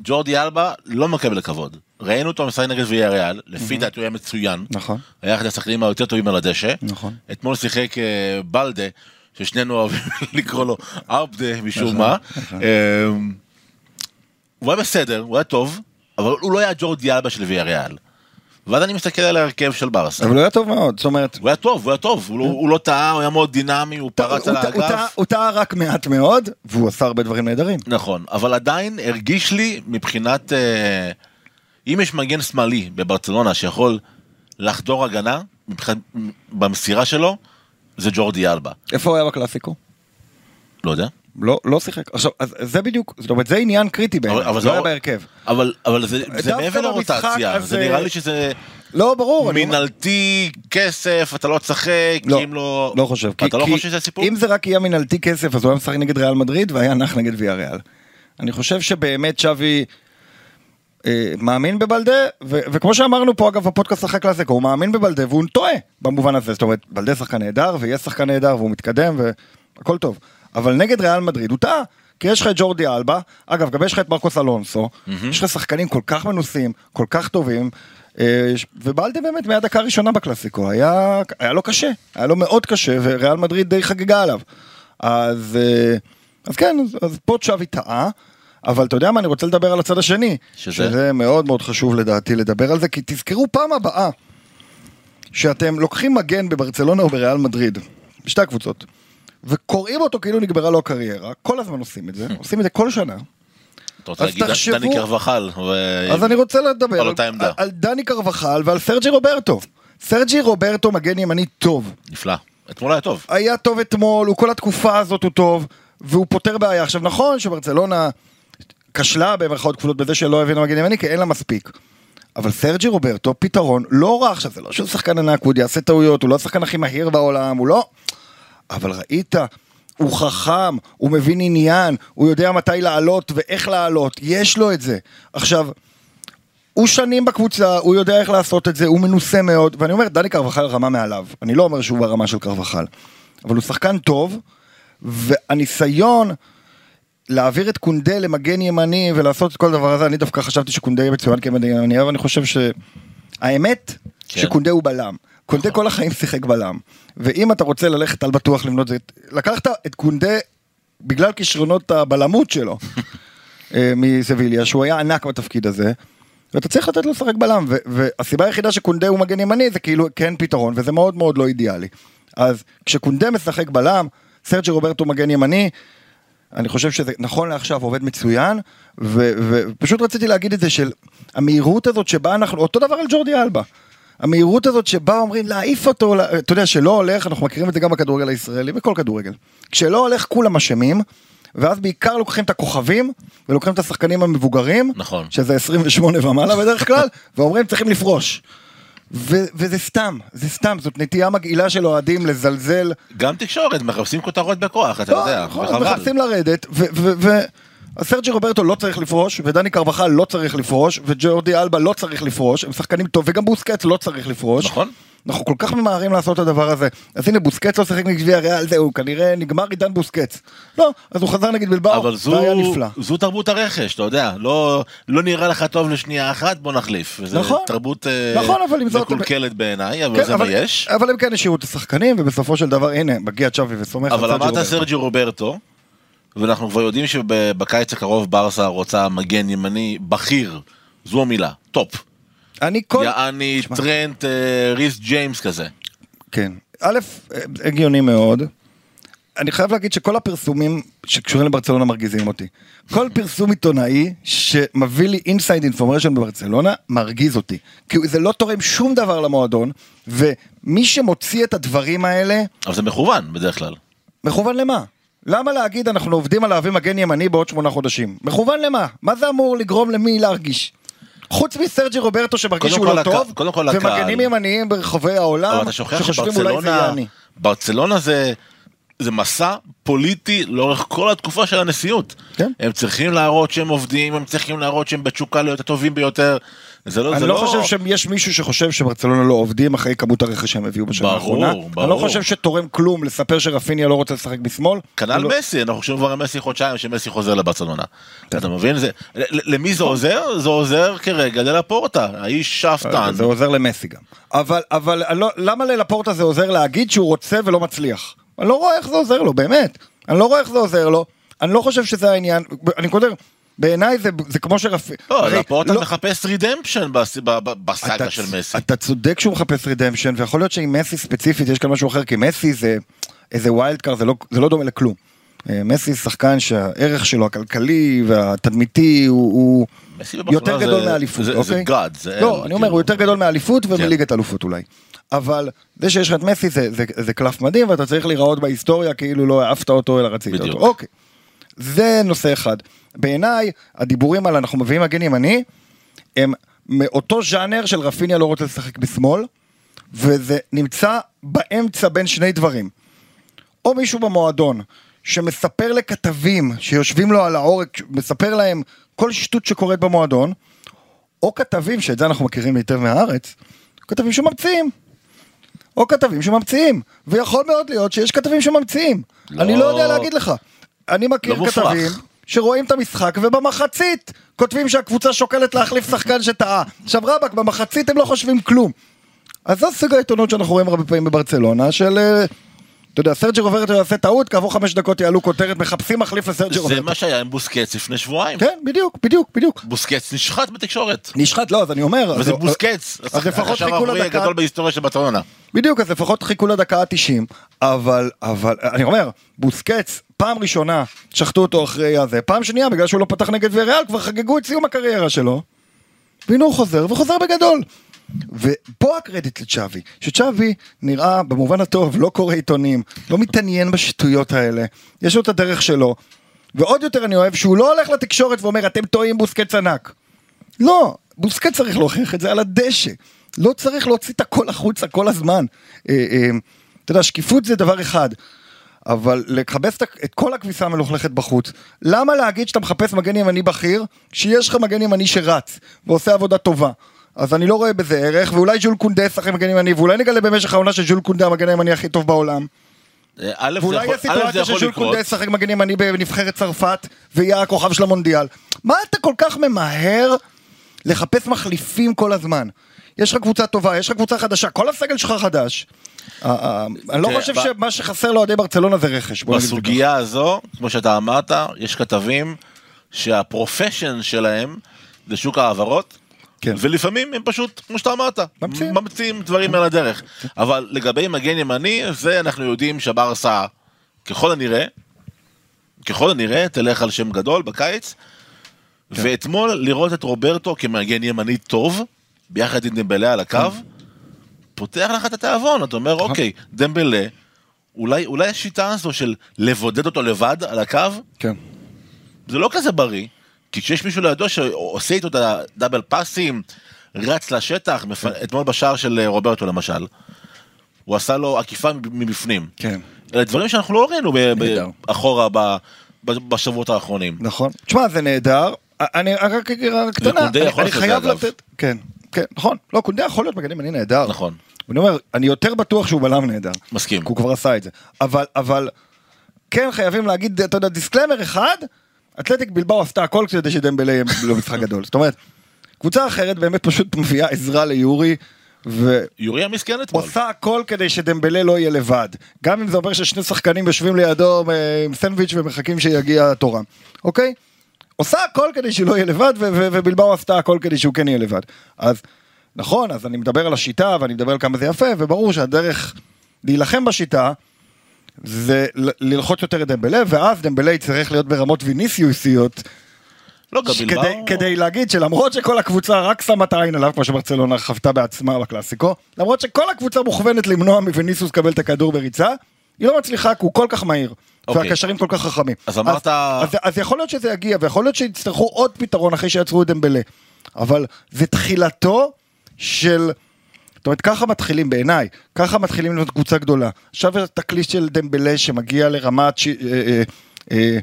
ג'ורדי אלבה לא מקבל כבוד. ראינו אותו משחק נגד ויה ריאל, לפי דעתי הוא היה מצוין. נכון. היה אחד השחקנים היותר טובים על הדשא. נכון. אתמול שיחק אה, בלדה, ששנינו אוהבים <laughs> לקרוא לו ארבדה משום נכון, מה. אה, הוא היה בסדר, הוא היה טוב, אבל הוא לא היה ג'ורדי אלבה של ויה ריאל. ואז אני מסתכל על ההרכב של ברסה. אבל הוא היה טוב מאוד, זאת אומרת, הוא היה טוב, הוא היה טוב, הוא לא- הוא לא טעה, הוא היה מאוד דינמי, הוא פרץ על האגף. הוא טעה רק מעט מאוד, והוא עשה הרבה דברים נהדרים. נכון, אבל עדיין הרגיש לי מבחינת... אה, אם יש מגן שמאלי בברצלונה שיכול לחדור הגנה, במסירה שלו, זה ג'ורדי אלבה. איפה הוא היה בקלאסיקו? לא יודע. לא, לא שיחק. עכשיו, אז זה בדיוק, זאת אומרת, זה עניין קריטי בעיניי, אבל זה לא היה לא- בהרכב. אבל, אבל זה, זה מעבר לרוטציה, הזה- זה נראה לי שזה לא, ברור. אני אומר- מינהלתי, כסף, אתה לא תשחק, לא, אם לא... לא חושב. כי- אתה לא כי חושב שזה הסיפור? אם זה רק יהיה מנהלתי כסף, אז הוא היה משחק נגד ריאל מדריד והיה נח נגד ויה ריאל. אני חושב שבאמת שווי אה, מאמין בבלדה, ו- וכמו שאמרנו פה אגב בפודקאסט אחרי קלאסיקו, הוא מאמין בבלדה והוא טועה במובן הזה, זאת אומרת, בלדה שחקן נהדר ויהיה שחקן נהדר והוא מתקדם והכל טוב. אבל נגד ריאל מדריד הוא טעה. כי יש לך את ג'ורדי אלבה, אגב גם יש לך את מרקוס אלונסו, יש לך שחקנים כל כך מנוסים, כל כך טובים, אה, ובלדה באמת מהדקה הראשונה בקלאסיקו, היה, היה לו קשה, היה לו מאוד קשה, וריאל מדריד די חגגה עליו. אז, אה, אז כן, אז, אז פה צ'אבי טעה, אבל אתה יודע מה, אני רוצה לדבר על הצד השני, שזה? שזה מאוד מאוד חשוב לדעתי לדבר על זה, כי תזכרו פעם הבאה שאתם לוקחים מגן בברצלונה או בריאל מדריד, בשתי הקבוצות, וקוראים אותו כאילו נגמרה לו הקריירה, כל הזמן עושים את זה, <laughs> עושים את זה כל שנה. אתה רוצה להגיד תחשבו- דני קרבחל. ו- אז אני רוצה לדבר על על. על, על דני קרבחל ועל סרג'י רוברטו. סרג'י רוברטו מגן ימני טוב. נפלא. אתמול היה טוב. היה טוב אתמול, הוא כל התקופה הזאת הוא טוב, והוא פותר בעיה. עכשיו נכון שברצלונה כשלה במרכאות כפולות בזה שלא הבינה מגן ימני, כי אין לה מספיק. אבל סרג'י רוברטו פתרון לא רע עכשיו, זה לא שהוא שחקן ענק, הוא עוד יעשה טעויות, הוא לא השחקן הכי מהיר בעולם, הוא לא... אבל ראית, הוא חכם, הוא מבין עניין, הוא יודע מתי לעלות ואיך לעלות, יש לו את זה. עכשיו, הוא שנים בקבוצה, הוא יודע איך לעשות את זה, הוא מנוסה מאוד, ואני אומר, דני קרבחל רמה מעליו. אני לא אומר שהוא ברמה של קרבחל, אבל הוא שחקן טוב, והניסיון להעביר את קונדה למגן ימני ולעשות את כל הדבר הזה, אני דווקא חשבתי שקונדה יהיה מצוין כמגן ימני, אבל אני חושב שהאמת, כן. שקונדה הוא בלם. קונדה כל החיים שיחק בלם. ואם אתה רוצה ללכת על בטוח לבנות זה, לקחת את קונדה בגלל כישרונות הבלמות שלו <laughs> אה, מסביליה, שהוא היה ענק בתפקיד הזה, ואתה צריך לתת לו לשחק בלם, והסיבה היחידה שקונדה הוא מגן ימני זה כאילו כן פתרון, וזה מאוד מאוד לא אידיאלי. אז כשקונדה משחק בלם, סרג'י רוברטו מגן ימני, אני חושב שזה נכון לעכשיו עובד מצוין, ופשוט רציתי להגיד את זה של המהירות הזאת שבה אנחנו, אותו דבר על ג'ורדי אלבה. המהירות הזאת שבה אומרים להעיף אותו, לה- אתה יודע שלא הולך, אנחנו מכירים את זה גם בכדורגל הישראלי, בכל כדורגל. כשלא הולך כולם אשמים, ואז בעיקר לוקחים את הכוכבים, ולוקחים את השחקנים המבוגרים, נכון. שזה 28 ומעלה בדרך כלל, <laughs> ואומרים צריכים לפרוש. ו- וזה סתם, זה סתם, זאת נטייה מגעילה של אוהדים לזלזל גם תקשורת, מחפשים כותרות בכוח, אתה לא, יודע, נכון, וחבל. מחפשים לרדת, ו... ו- ו- אז סרג'י רוברטו לא צריך לפרוש, ודני קרבחל לא צריך לפרוש, וג'ורדי אלבה לא צריך לפרוש, הם שחקנים טוב, וגם בוסקץ לא צריך לפרוש. נכון. אנחנו כל כך ממהרים לעשות את הדבר הזה. אז הנה בוסקץ לא שיחק נגד גביע ריאל, זהו, כנראה נגמר עידן בוסקץ. לא, אז הוא חזר נגד בלבאו, אבל זו, והיה נפלא. זו תרבות הרכש, אתה יודע, לא, לא נראה לך טוב לשנייה אחת, בוא נחליף. נכון. תרבות אה, נכון, אבל עם זאת- מקולקלת בעיניי, אבל כן, זה מה יש. אבל הם כן השאירו את השחקנים, ובסופו של דבר, הנה, מגיע צ'אבי וסומך אבל אמרת. סרג'י רוברטו, ואנחנו כבר יודעים שבקיץ הקרוב ברסה רוצה מגן ימני בכיר, זו המילה, top. אני כל... יעני תשמע. טרנט, אה, ריס ג'יימס כזה. כן. א', הגיוני מאוד. אני חייב להגיד שכל הפרסומים שקשורים לברצלונה מרגיזים אותי. כל פרסום עיתונאי שמביא לי inside information בברצלונה מרגיז אותי. כי זה לא תורם שום דבר למועדון, ומי שמוציא את הדברים האלה, אבל זה מכוון בדרך כלל. מכוון למה? למה להגיד אנחנו עובדים על להביא מגן ימני בעוד שמונה חודשים? מכוון למה? מה זה אמור לגרום למי להרגיש? חוץ מסרג'י רוברטו שמרגיש שהוא לא טוב, קודם כל הקהל. ומגנים ימניים ברחבי העולם אבל אתה שוכח שחושבים אולי זה שברצלונה. ברצלונה זה זה מסע פוליטי לאורך כל התקופה של הנשיאות. כן. הם צריכים להראות שהם עובדים, הם צריכים להראות שהם בתשוקה להיות הטובים ביותר. זה לא, אני זה לא חושב שיש מישהו שחושב שברצלונה לא עובדים אחרי כמות הרכש שהם הביאו בשנה ברור, האחרונה. אני לא ברור. חושב שתורם כלום לספר שרפיניה לא רוצה לשחק בשמאל. כנ"ל לא- מסי, אנחנו חושבים כבר על מסי חודשיים שמסי חוזר לברצלונה. אתה מבין? זה- למי זה עוזר? זה עוזר כרגע ללפורטה, האיש שאפתן. זה עוזר למסי גם. אבל, אבל לא, למה ללפורטה זה עוזר להגיד שהוא רוצה ולא מצליח? אני לא רואה איך זה עוזר לו, באמת. אני לא רואה איך זה עוזר לו. אני לא חושב שזה העניין. אני כותב, בעיניי זה, זה כמו שרפי... לא, לפורטה לא- מחפש redemption בסאגה של מסי. אתה צודק שהוא מחפש redemption, ויכול להיות שעם מסי ספציפית יש כאן משהו אחר, כי מסי זה איזה wild card, זה לא, זה לא דומה לכלום. אה, מסי שחקן שהערך שלו הכלכלי והתדמיתי הוא, הוא יותר זה- גדול מאליפות, זה- זה אוקיי? God, זה לא, אני אומר, כאילו. הוא יותר גדול מאליפות כן. ומליגת אלופות אולי. אבל זה שיש לך את מסי זה, זה, זה קלף מדהים, ואתה צריך להיראות בהיסטוריה כאילו לא העפת אותו אלא רצית. אותו. אוקיי. זה נושא אחד. בעיניי, הדיבורים על אנחנו מביאים מגן ימני, הם מאותו ז'אנר של רפיניה לא רוצה לשחק בשמאל, וזה נמצא באמצע בין שני דברים. או מישהו במועדון שמספר לכתבים שיושבים לו על העורק, מספר להם כל שטות שקורית במועדון, או כתבים, שאת זה אנחנו מכירים היטב מהארץ, כתבים שממציאים. או כתבים שממציאים. ויכול מאוד להיות שיש כתבים שממציאים. לא- אני לא יודע להגיד לך. אני מכיר לא מופרך. שרואים את המשחק ובמחצית כותבים שהקבוצה שוקלת להחליף שחקן שטעה. עכשיו רבאק, במחצית הם לא חושבים כלום. אז זה סוג העיתונות שאנחנו רואים הרבה פעמים בברצלונה, של... אתה יודע, סרג'י רוברטו יעשה טעות, כעבור חמש דקות יעלו כותרת, מחפשים מחליף לסרג'י זה רוברטו. מה שהיה עם בוסקץ לפני שבועיים. כן, בדיוק, בדיוק, בדיוק. בוסקץ נשחט בתקשורת. נשחט, לא, אז אני אומר... וזה בוסקץ, אז לפחות חיכו לדקה- הגדול בהיסטוריה של ברצלונה. בדיוק, אז לפחות חיכו לדקה ה-90, אבל, אבל, אני אומר, בוסקץ, פעם ראשונה שחטו אותו אחרי הזה, פעם שנייה בגלל שהוא לא פתח נגד ויריאל, כבר חגגו את סיום הקריירה שלו, והנה הוא חוזר, וחוזר בגדול. ופה הקרדיט לצ'אבי, שצ'אבי נראה במובן הטוב, לא קורא עיתונים, לא מתעניין בשטויות האלה, יש לו את הדרך שלו, ועוד יותר אני אוהב שהוא לא הולך לתקשורת ואומר אתם טועים בוסקץ ענק. לא, בוסקט צריך להוכיח את זה על הדשא. לא צריך להוציא את הכל החוצה כל הזמן. אה, אה, אתה יודע, שקיפות זה דבר אחד, אבל לכבס את כל הכביסה המלוכלכת בחוץ. למה להגיד שאתה מחפש מגן ימני בכיר, כשיש לך מגן ימני שרץ ועושה עבודה טובה? אז אני לא רואה בזה ערך, ואולי ז'ול קונדה ישחק מגן ימני, ואולי נגלה במשך העונה שז'ול קונדה המגן הימני הכי טוב בעולם. אה, א', ואולי זה סיטואציה שז'ול. קונדה ישחק מגן ימני בנבחרת צרפת, ויהיה הכוכב של המונדיאל. מה אתה כל כך ממהר לחפש מחליפים כל הזמן? יש לך קבוצה טובה, יש לך קבוצה חדשה, כל הסגל שלך חדש. אה, אה, אני לא חושב שמה שחסר לאוהדי ברצלונה זה רכש. בסוגיה הזו, כמו שאתה אמרת, יש כתבים שהפרופשן שלהם זה שוק ההעברות, כן. ולפעמים הם פשוט, כמו שאתה אמרת, ממציאים. ממציאים דברים על הדרך. אבל לגבי מגן ימני, זה אנחנו יודעים שברסה, ככל הנראה, ככל הנראה, תלך על שם גדול בקיץ, כן. ואתמול לראות את רוברטו כמגן ימני טוב, ביחד עם דמבלה על הקו, כן. פותח לך את התיאבון, אתה אומר, אוקיי, דמבלה, אולי, אולי השיטה הזו של לבודד אותו לבד על הקו, כן. זה לא כזה בריא, כי כשיש מישהו לידו שעושה איתו את הדאבל פאסים, רץ לשטח, מפ... כן. אתמול בשער של אה, רוברטו למשל, הוא עשה לו עקיפה מבפנים. כן. אלה דברים שאנחנו לא ראינו. אחורה. בשבועות האחרונים. נכון. תשמע, זה נהדר. אני רק אגיד רק קטנה, אני- אני חייב. לתת... כן, כן, נכון. לא, קונדה יכול להיות מגן ימני נהדר. נכון. ואני אומר, אני יותר בטוח שהוא בלם נהדר. מסכים. כי הוא כבר עשה את זה. אבל, אבל, כן חייבים להגיד, אתה יודע, דיסקלמר אחד, אתלטיק בלבאו עשתה הכל כדי שדמבלה יהיה <laughs> במשחק גדול. זאת אומרת, קבוצה אחרת באמת פשוט מביאה עזרה ליורי, ועושה יורי המסכן אתמול. הכל כדי שדמבלה לא יהיה לבד. גם אם זה אומר ששני שחקנים יושבים לידו אה, עם סנדוויץ' ומחכים שיגיע תורם, אוקיי? עושה הכל כדי שהוא לא יהיה לבד, ו- ו- ובלבאו עשתה הכל כדי שהוא כן יהיה לבד. אז נכון, אז אני מדבר על השיטה ואני מדבר על כמה זה יפה, וברור שהדרך להילחם בשיטה זה ללחוץ יותר את דמבלה, ואז דמבלה יצטרך להיות ברמות ויניסיוסיות, לא, כדי, בלבאו... כדי להגיד שלמרות שכל הקבוצה רק שמה את העין עליו, כמו שברצלונה חוותה בעצמה בקלאסיקו, למרות שכל הקבוצה מוכוונת למנוע מוויניסוס לקבל את הכדור בריצה, היא לא מצליחה כי הוא כל כך מהיר. אוקיי. והקשרים כל כך חכמים. אז אמרת- אז, אז, אז יכול להיות שזה יגיע, ויכול להיות שיצטרכו עוד פתרון אחרי שיעצרו את דמבלה. אבל זה תחילתו של, זאת אומרת, ככה מתחילים בעיניי, ככה מתחילים לבנות קבוצה גדולה. עכשיו את התקליט של דמבלה שמגיע לרמת ש... אה, אה, אה,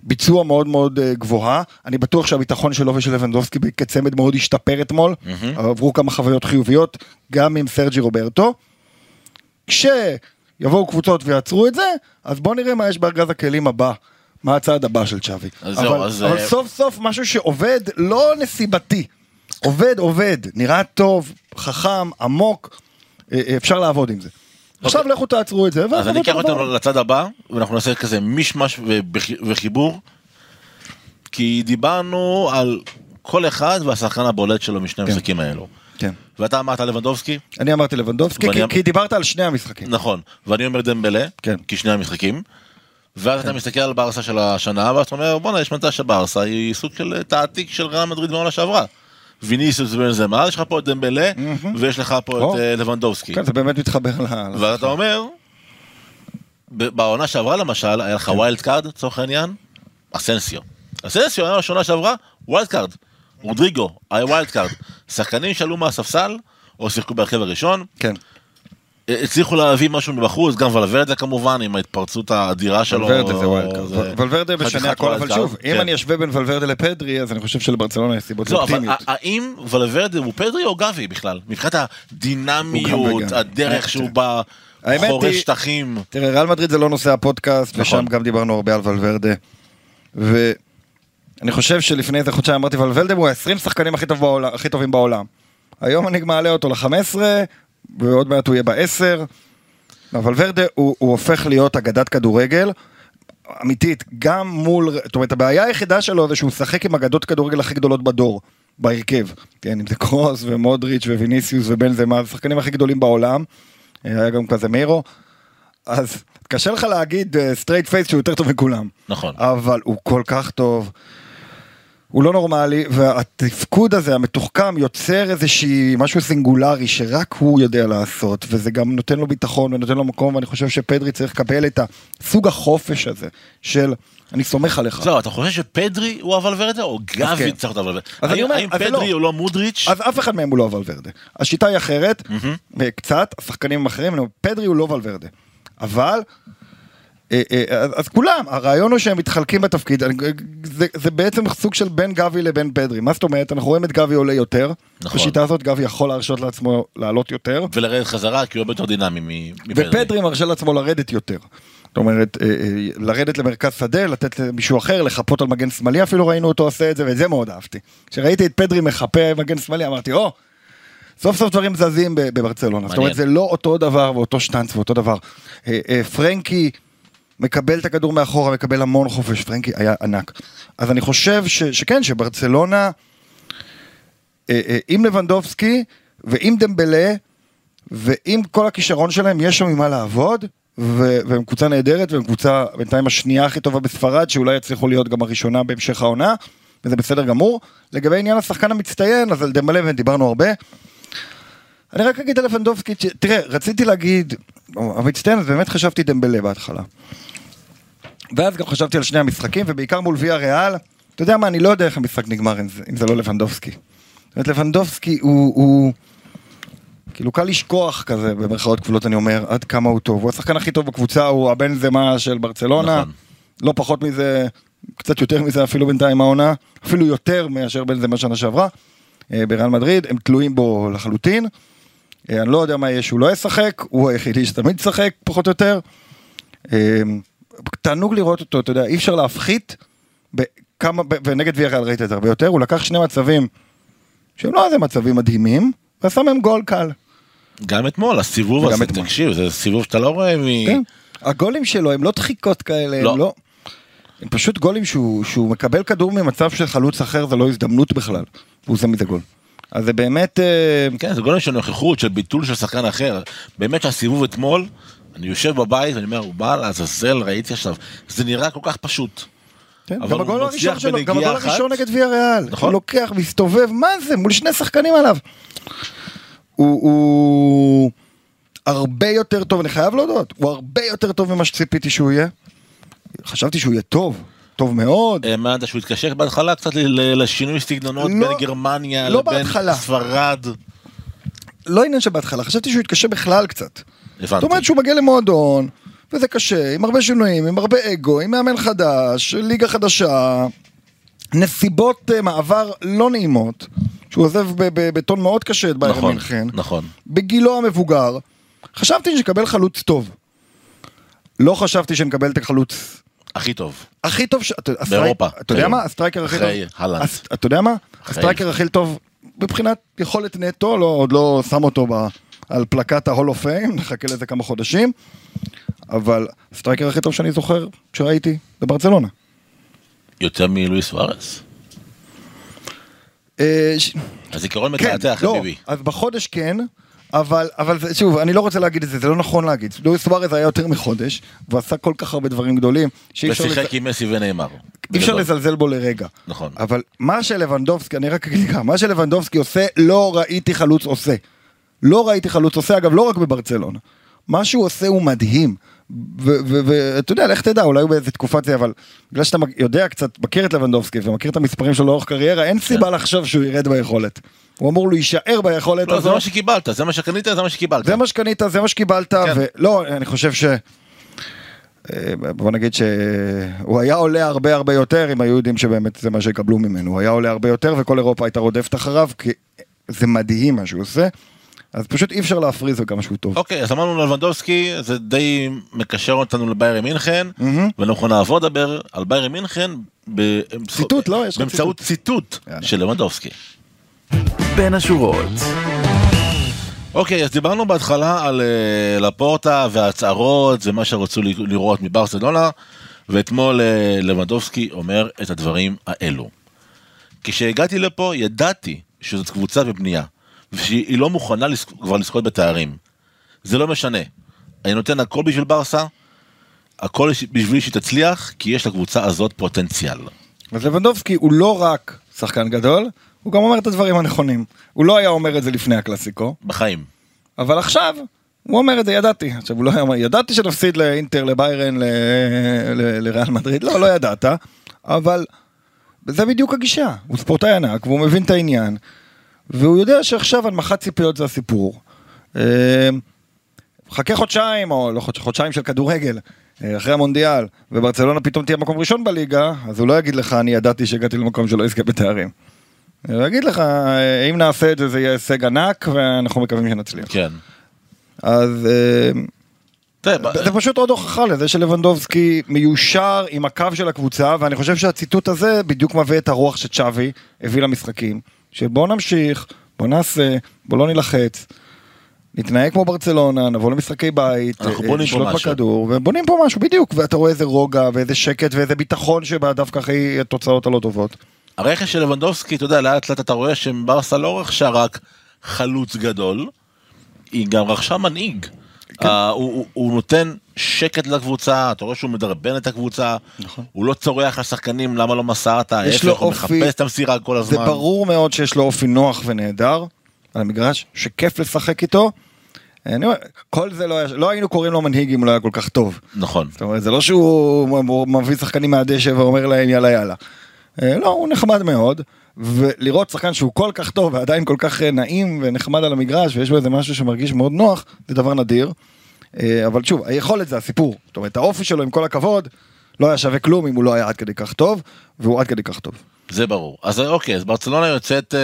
ביצוע מאוד מאוד אה, גבוהה, אני בטוח שהביטחון שלו ושל לבנדובסקי כצמד מאוד השתפר אתמול, עברו כמה חוויות חיוביות, גם עם סרג'י רוברטו. כשיבואו קבוצות ויעצרו את זה, אז בואו נראה מה יש בארגז הכלים הבא. מה הצעד הבא של צ'אבי. אז זהו, אבל, אז, אבל אה, סוף סוף משהו שעובד לא נסיבתי. עובד, עובד, נראה טוב, חכם, עמוק, אה, אה, אפשר לעבוד עם זה. עכשיו לכו תעצרו את זה, אוקיי. אז אני אקח. אותנו לצד הבא, ואנחנו נעשה כזה מישמש וחיבור. כי דיברנו על כל אחד והשחקן הבולט שלו משני המשחקים האלו. כן. ואתה אמרת לבנדובסקי, אני אמרתי לבנדובסקי, כי, אמ- כי דיברת על שני המשחקים. נכון, ואני אומר דמבלה, כן. כי שני המשחקים. ואז אתה מסתכל על ברסה של השנה, ואתה אומר, בואנה, יש מצב שברסה היא סוג של תעתיק של ריאל מדריד בעונה שעברה. ויניסיוס ובנזמה, יש לך פה את דמבלה, ויש לך פה. את אה, לבנדובסקי. כן, זה באמת מתחבר ל... ואתה אומר, ב- בעונה שעברה למשל, היה לך wild card, לצורך העניין, אסנסיו. אסנסיו היה בשנה שעברה, wild card. רודריגו, היה wild card. שחקנים שעלו מהספסל, או שיחקו בהרכב הראשון, כן. הצליחו להביא משהו מבחוץ, גם ולוורדה כמובן, עם ההתפרצות האדירה שלו. ולוורדה זה wild card. ולוורדה משנה הכל, אבל שוב, אם כן. אני אשווה בין ולוורדה לפדרי, אז אני חושב שלברצלונה יש סיבות לא, לאופטימיות. האם ולוורדה הוא פדרי או גבי בכלל? מבחינת הדינמיות. הדרך שהוא בא, חורש שטחים. תראה, ריאל מדריד זה לא נושא הפודקאסט, נכון. ושם גם דיברנו הרבה על ולוורדה. ואני חושב שלפני איזה חודשיים אמרתי, ולוורדה הוא ה-20 שחקנים הכי, טוב בעולם, הכי טובים בעולם. היום אני מעלה אותו ל-15, ועוד מעט הוא יהיה ב-10. ולוורדה הוא, הוא הופך להיות אגדת כדורגל. אמיתית, גם מול, זאת אומרת הבעיה היחידה שלו זה שהוא משחק עם אגדות כדורגל הכי גדולות בדור, בהרכב, כן, אם זה קרוס ומודריץ' וויניסיוס ובן זה מה, השחקנים הכי גדולים בעולם, היה גם כזה מיירו, אז קשה לך להגיד straight face שהוא יותר טוב מכולם, נכון. אבל הוא כל כך טוב. הוא לא נורמלי, והתפקוד הזה המתוחכם יוצר איזושהי משהו סינגולרי שרק הוא יודע לעשות, וזה גם נותן לו ביטחון ונותן לו מקום, ואני חושב שפדרי צריך לקבל את הסוג החופש הזה של אני סומך עליך. זהו, אתה חושב שפדרי הוא הוולוורדה או גבי כן. צריך? אז אני האם- זה פדרי לא. הוא לא מודריץ'? אז אף אחד מהם הוא לא ולוורדה. השיטה היא אחרת, קצת, השחקנים הם אחרים, פדרי הוא לא ולוורדה. אבל, אז- אז כולם, הרעיון הוא שהם מתחלקים בתפקיד, זה, זה בעצם סוג של בין גבי לבין פדרי. מה זאת אומרת? אנחנו רואים את גבי עולה יותר, נכון. בשיטה הזאת גבי יכול להרשות לעצמו לעלות יותר, ולרדת חזרה כי הוא הרבה יותר דינמי מפדרי. ופדרי מרשה לעצמו לרדת יותר. זאת אומרת, אה, אה, לרדת למרכז שדה, לתת למישהו אחר, לחפות על מגן שמאלי, אפילו ראינו אותו עושה את זה, ואת זה מאוד אהבתי. כשראיתי את פדרי מחפה מגן שמאלי, אמרתי, או, סוף סוף דברים זזים בברצלונה. זאת אומרת, זה לא אותו דבר ואותו שטנץ ואותו דבר. אה, אה, פרנקי מקבל את הכדור מאחורה, מקבל המון חופש, פרנקי היה ענק. אז אני חושב ש, שכן, שברצלונה, אה, אה, עם לבנדובסקי ועם דמבלה, ועם כל הכישרון שלהם, יש שם ממה לעבוד, ו- והם קבוצה נהדרת, והם קבוצה בינתיים השנייה הכי טובה בספרד, שאולי יצליחו להיות גם הראשונה בהמשך העונה, וזה בסדר גמור. לגבי עניין השחקן המצטיין, אז על דמבלה דיברנו הרבה. אני רק אגיד על לבנדובסקי, תראה, רציתי להגיד, המצטיין, אז באמת חשבתי דמבלה בהתחלה. ואז גם חשבתי על שני המשחקים, ובעיקר מול ויה ריאל, אתה יודע מה, אני לא יודע איך המשחק נגמר אם זה, אם זה לא לבנדובסקי. זאת אומרת, לבנדובסקי הוא, הוא... כאילו קל לשכוח כזה, במרכאות כפולות אני אומר, עד כמה הוא טוב. הוא השחקן הכי טוב בקבוצה, הוא הבן זמה של ברצלונה. נכון. לא פחות מזה, קצת יותר מזה אפילו בינתיים העונה, אפילו יותר מאשר בן זמה שנה שעברה. אה, בריאל מדריד, הם תלויים בו לחלוטין. אה, אני לא יודע מה יהיה שהוא לא ישחק, הוא היחידי שתמיד ישחק, פחות או יותר. אה, תענוג לראות אותו, אתה יודע, אי אפשר להפחית בכמה, ונגד ויאריאל ראית את זה הרבה יותר, הוא לקח שני מצבים שהם לא איזה מצבים מדהימים, ועשה מהם גול קל. גם אתמול, הסיבוב הזה, אתמול. תקשיב, זה סיבוב שאתה לא רואה מ... כן. הגולים שלו הם לא דחיקות כאלה, לא. הם לא... הם פשוט גולים שהוא, שהוא מקבל כדור ממצב של חלוץ אחר, זה לא הזדמנות בכלל. הוא עושה מזה גול. אז זה באמת... אה, כן, זה גולים של נוכחות, של ביטול של שחקן אחר. באמת שהסיבוב אתמול, אני יושב בבית ואני אומר, הוא בא לעזאזל, ראיתי עכשיו, זה נראה כל כך פשוט. כן, אבל גם הגול הראשון שלו, גם הגול הראשון. נגד ויה ריאל. נכון. הוא לוקח, מסתובב, מה זה? מול שני שחקנים עליו. הוא, הוא הרבה יותר טוב, אני חייב להודות, הוא הרבה יותר טוב ממה שציפיתי שהוא יהיה. חשבתי שהוא יהיה טוב, טוב מאוד. האמנת שהוא התקשר בהתחלה קצת לשינוי סגנונות לא- בין גרמניה לא לבין בהתחלה. ספרד. לא עניין שבהתחלה, חשבתי שהוא יתקשה בכלל קצת. זאת הבנתי. אומרת שהוא מגיע למועדון, וזה קשה, עם הרבה שינויים, עם הרבה אגו, עם מאמן חדש, ליגה חדשה, נסיבות אה, מעבר לא נעימות, שהוא עוזב בטון מאוד קשה את ביירן נכון, מינכן, נכון. בגילו המבוגר, חשבתי שנקבל חלוץ טוב. לא חשבתי שנקבל את החלוץ הכי טוב. הכי טוב, ש... באירופה, אתה יודע. מה? ה striker הכי טוב, אחרי הלנד. אתה יודע מה? ה striker הכי טוב מבחינת יכולת נטו, לא, עוד לא שם אותו ב... על פלקט ה-Hall of Fame, <laughs> נחכה לזה כמה חודשים, אבל ה striker הכי טוב שאני זוכר שראיתי בברצלונה. יותר מלואיס סוארס. אה, הזיכרון כן, מתעתע, לא, חביבי. אז בחודש כן, אבל, אבל שוב, אני לא רוצה להגיד את זה, זה לא נכון להגיד. לואיס סוארז היה יותר מחודש, והוא עשה כל כך הרבה דברים גדולים, שאי אפשר, ושיחק לז... עם מסי ונאמר. אי אפשר. לזלזל בו לרגע. נכון. אבל מה שלבנדובסקי, אני רק אגיד לך, מה שלבנדובסקי עושה, לא ראיתי חלוץ עושה. לא ראיתי חלוץ עושה, אגב, לא רק בברצלונה. מה שהוא עושה הוא מדהים. ואתה יודע, לך תדע, אולי הוא באיזה תקופת זה, אבל בגלל שאתה יודע קצת, מכיר את לבנדובסקי ומכיר את המספרים שלו לאורך קריירה, אין סיבה לחשוב שהוא ירד ביכולת. הוא אמור להישאר ביכולת לא, זה הזאת. מה שקיבלת, זה מה שקנית, זה מה שקיבלת. זה מה שקנית, זה מה שקיבלת, כן. ולא, אני חושב ש... אה, בוא נגיד שהוא היה עולה הרבה הרבה יותר אם היו יודעים שבאמת זה מה שיקבלו ממנו, הוא היה עולה הרבה יותר וכל אירופה הייתה רודפת אחריו, כי זה מדהים מה שהוא עושה, אז פשוט אי אפשר להפריז בכמה שהוא טוב. אוקיי, אז אמרנו לבנדובסקי, זה די מקשר אותנו לביירן מינכן, מהמם. ואנחנו נעבור לדבר על ביירן מינכן באמצעות- ציטוט, לא? יש לך באמצעות ציטוט יאללה. של לבנדובסקי. בין השורות. אוקיי, אז דיברנו בהתחלה על אה, לפורטה וההצהרות ומה שרצו לראות מברסלונה, ואתמול אה, לבנדובסקי אומר את הדברים האלו. כשהגעתי לפה ידעתי שזאת קבוצה בבנייה, ושהיא לא מוכנה לזכ- כבר לזכות בתארים. זה לא משנה. אני נותן הכל בשביל ברסה, הכל בשביל שהיא תצליח, כי יש לקבוצה הזאת פוטנציאל. אז לבנדובסקי הוא לא רק שחקן גדול, הוא גם אומר את הדברים הנכונים. הוא לא היה אומר את זה לפני הקלאסיקו, בחיים. אבל עכשיו, הוא אומר את זה, ידעתי. עכשיו, הוא לא היה אומר, ידעתי שנפסיד לאינטר, לביירן, לריאל מדריד, לא, לא ידעת, אבל זה בדיוק הגישה. הוא ספורטאי ענק, והוא מבין את העניין, והוא יודע שעכשיו הנמכת ציפיות זה הסיפור. אה, חכה חודשיים, או לא חודש, חודשיים של כדורגל, אה, אחרי המונדיאל, וברצלונה פתאום תהיה מקום ראשון בליגה, אז הוא לא יגיד לך, אני ידעתי שהגעתי למקום שלא יזכה בתארים. הוא יגיד לך, אה, אם נעשה את זה, זה יהיה הישג ענק, ואנחנו מקווים שנצליח. כן. אז אה, זה פשוט עוד הוכחה לזה שלבנדובסקי מיושר עם הקו של הקבוצה, ואני חושב שהציטוט הזה בדיוק מביא את הרוח שצ'אבי הביא למשחקים. שבוא נמשיך, בוא נעשה, בוא לא נילחץ. נתנהג כמו ברצלונה, נבוא למשחקי בית, אה, נשלוט. בכדור, ובונים פה משהו, בדיוק, ואתה רואה איזה רוגע ואיזה שקט ואיזה ביטחון שבא דווקא אחרי התוצאות הלא טובות. הרכש של לבנדובסקי, אתה יודע, לאט לאט אתה רואה שברסה לא רכשה רק חלוץ גדול, היא גם רכשה מנהיג. כן. אה, הוא, הוא, הוא נותן שקט לקבוצה, אתה רואה שהוא מדרבן את הקבוצה, נכון. הוא לא צורח לשחקנים למה לא מסרת, ההפך, הוא אופי- מחפש את המסירה כל זה הזמן. ברור מאוד שיש לו אופי נוח ונהדר על המגרש, שכיף לשחק איתו. אני אומר, כל זה לא היה, לא היינו קוראים לו מנהיג אם הוא לא היה כל כך טוב. נכון. זאת אומרת, זה לא שהוא מביא שחקנים מהדשא ואומר להם יאללה יאללה. אה, לא, הוא נחמד מאוד, ולראות שחקן שהוא כל כך טוב ועדיין כל כך אה, נעים ונחמד על המגרש ויש בו איזה משהו שמרגיש מאוד נוח, זה דבר נדיר. אה, אבל שוב, היכולת זה הסיפור. זאת אומרת, האופי שלו, עם כל הכבוד, לא היה שווה כלום אם הוא לא היה עד כדי כך טוב, והוא עד כדי כך טוב. זה ברור. אז אוקיי, אז ברצלונה יוצאת,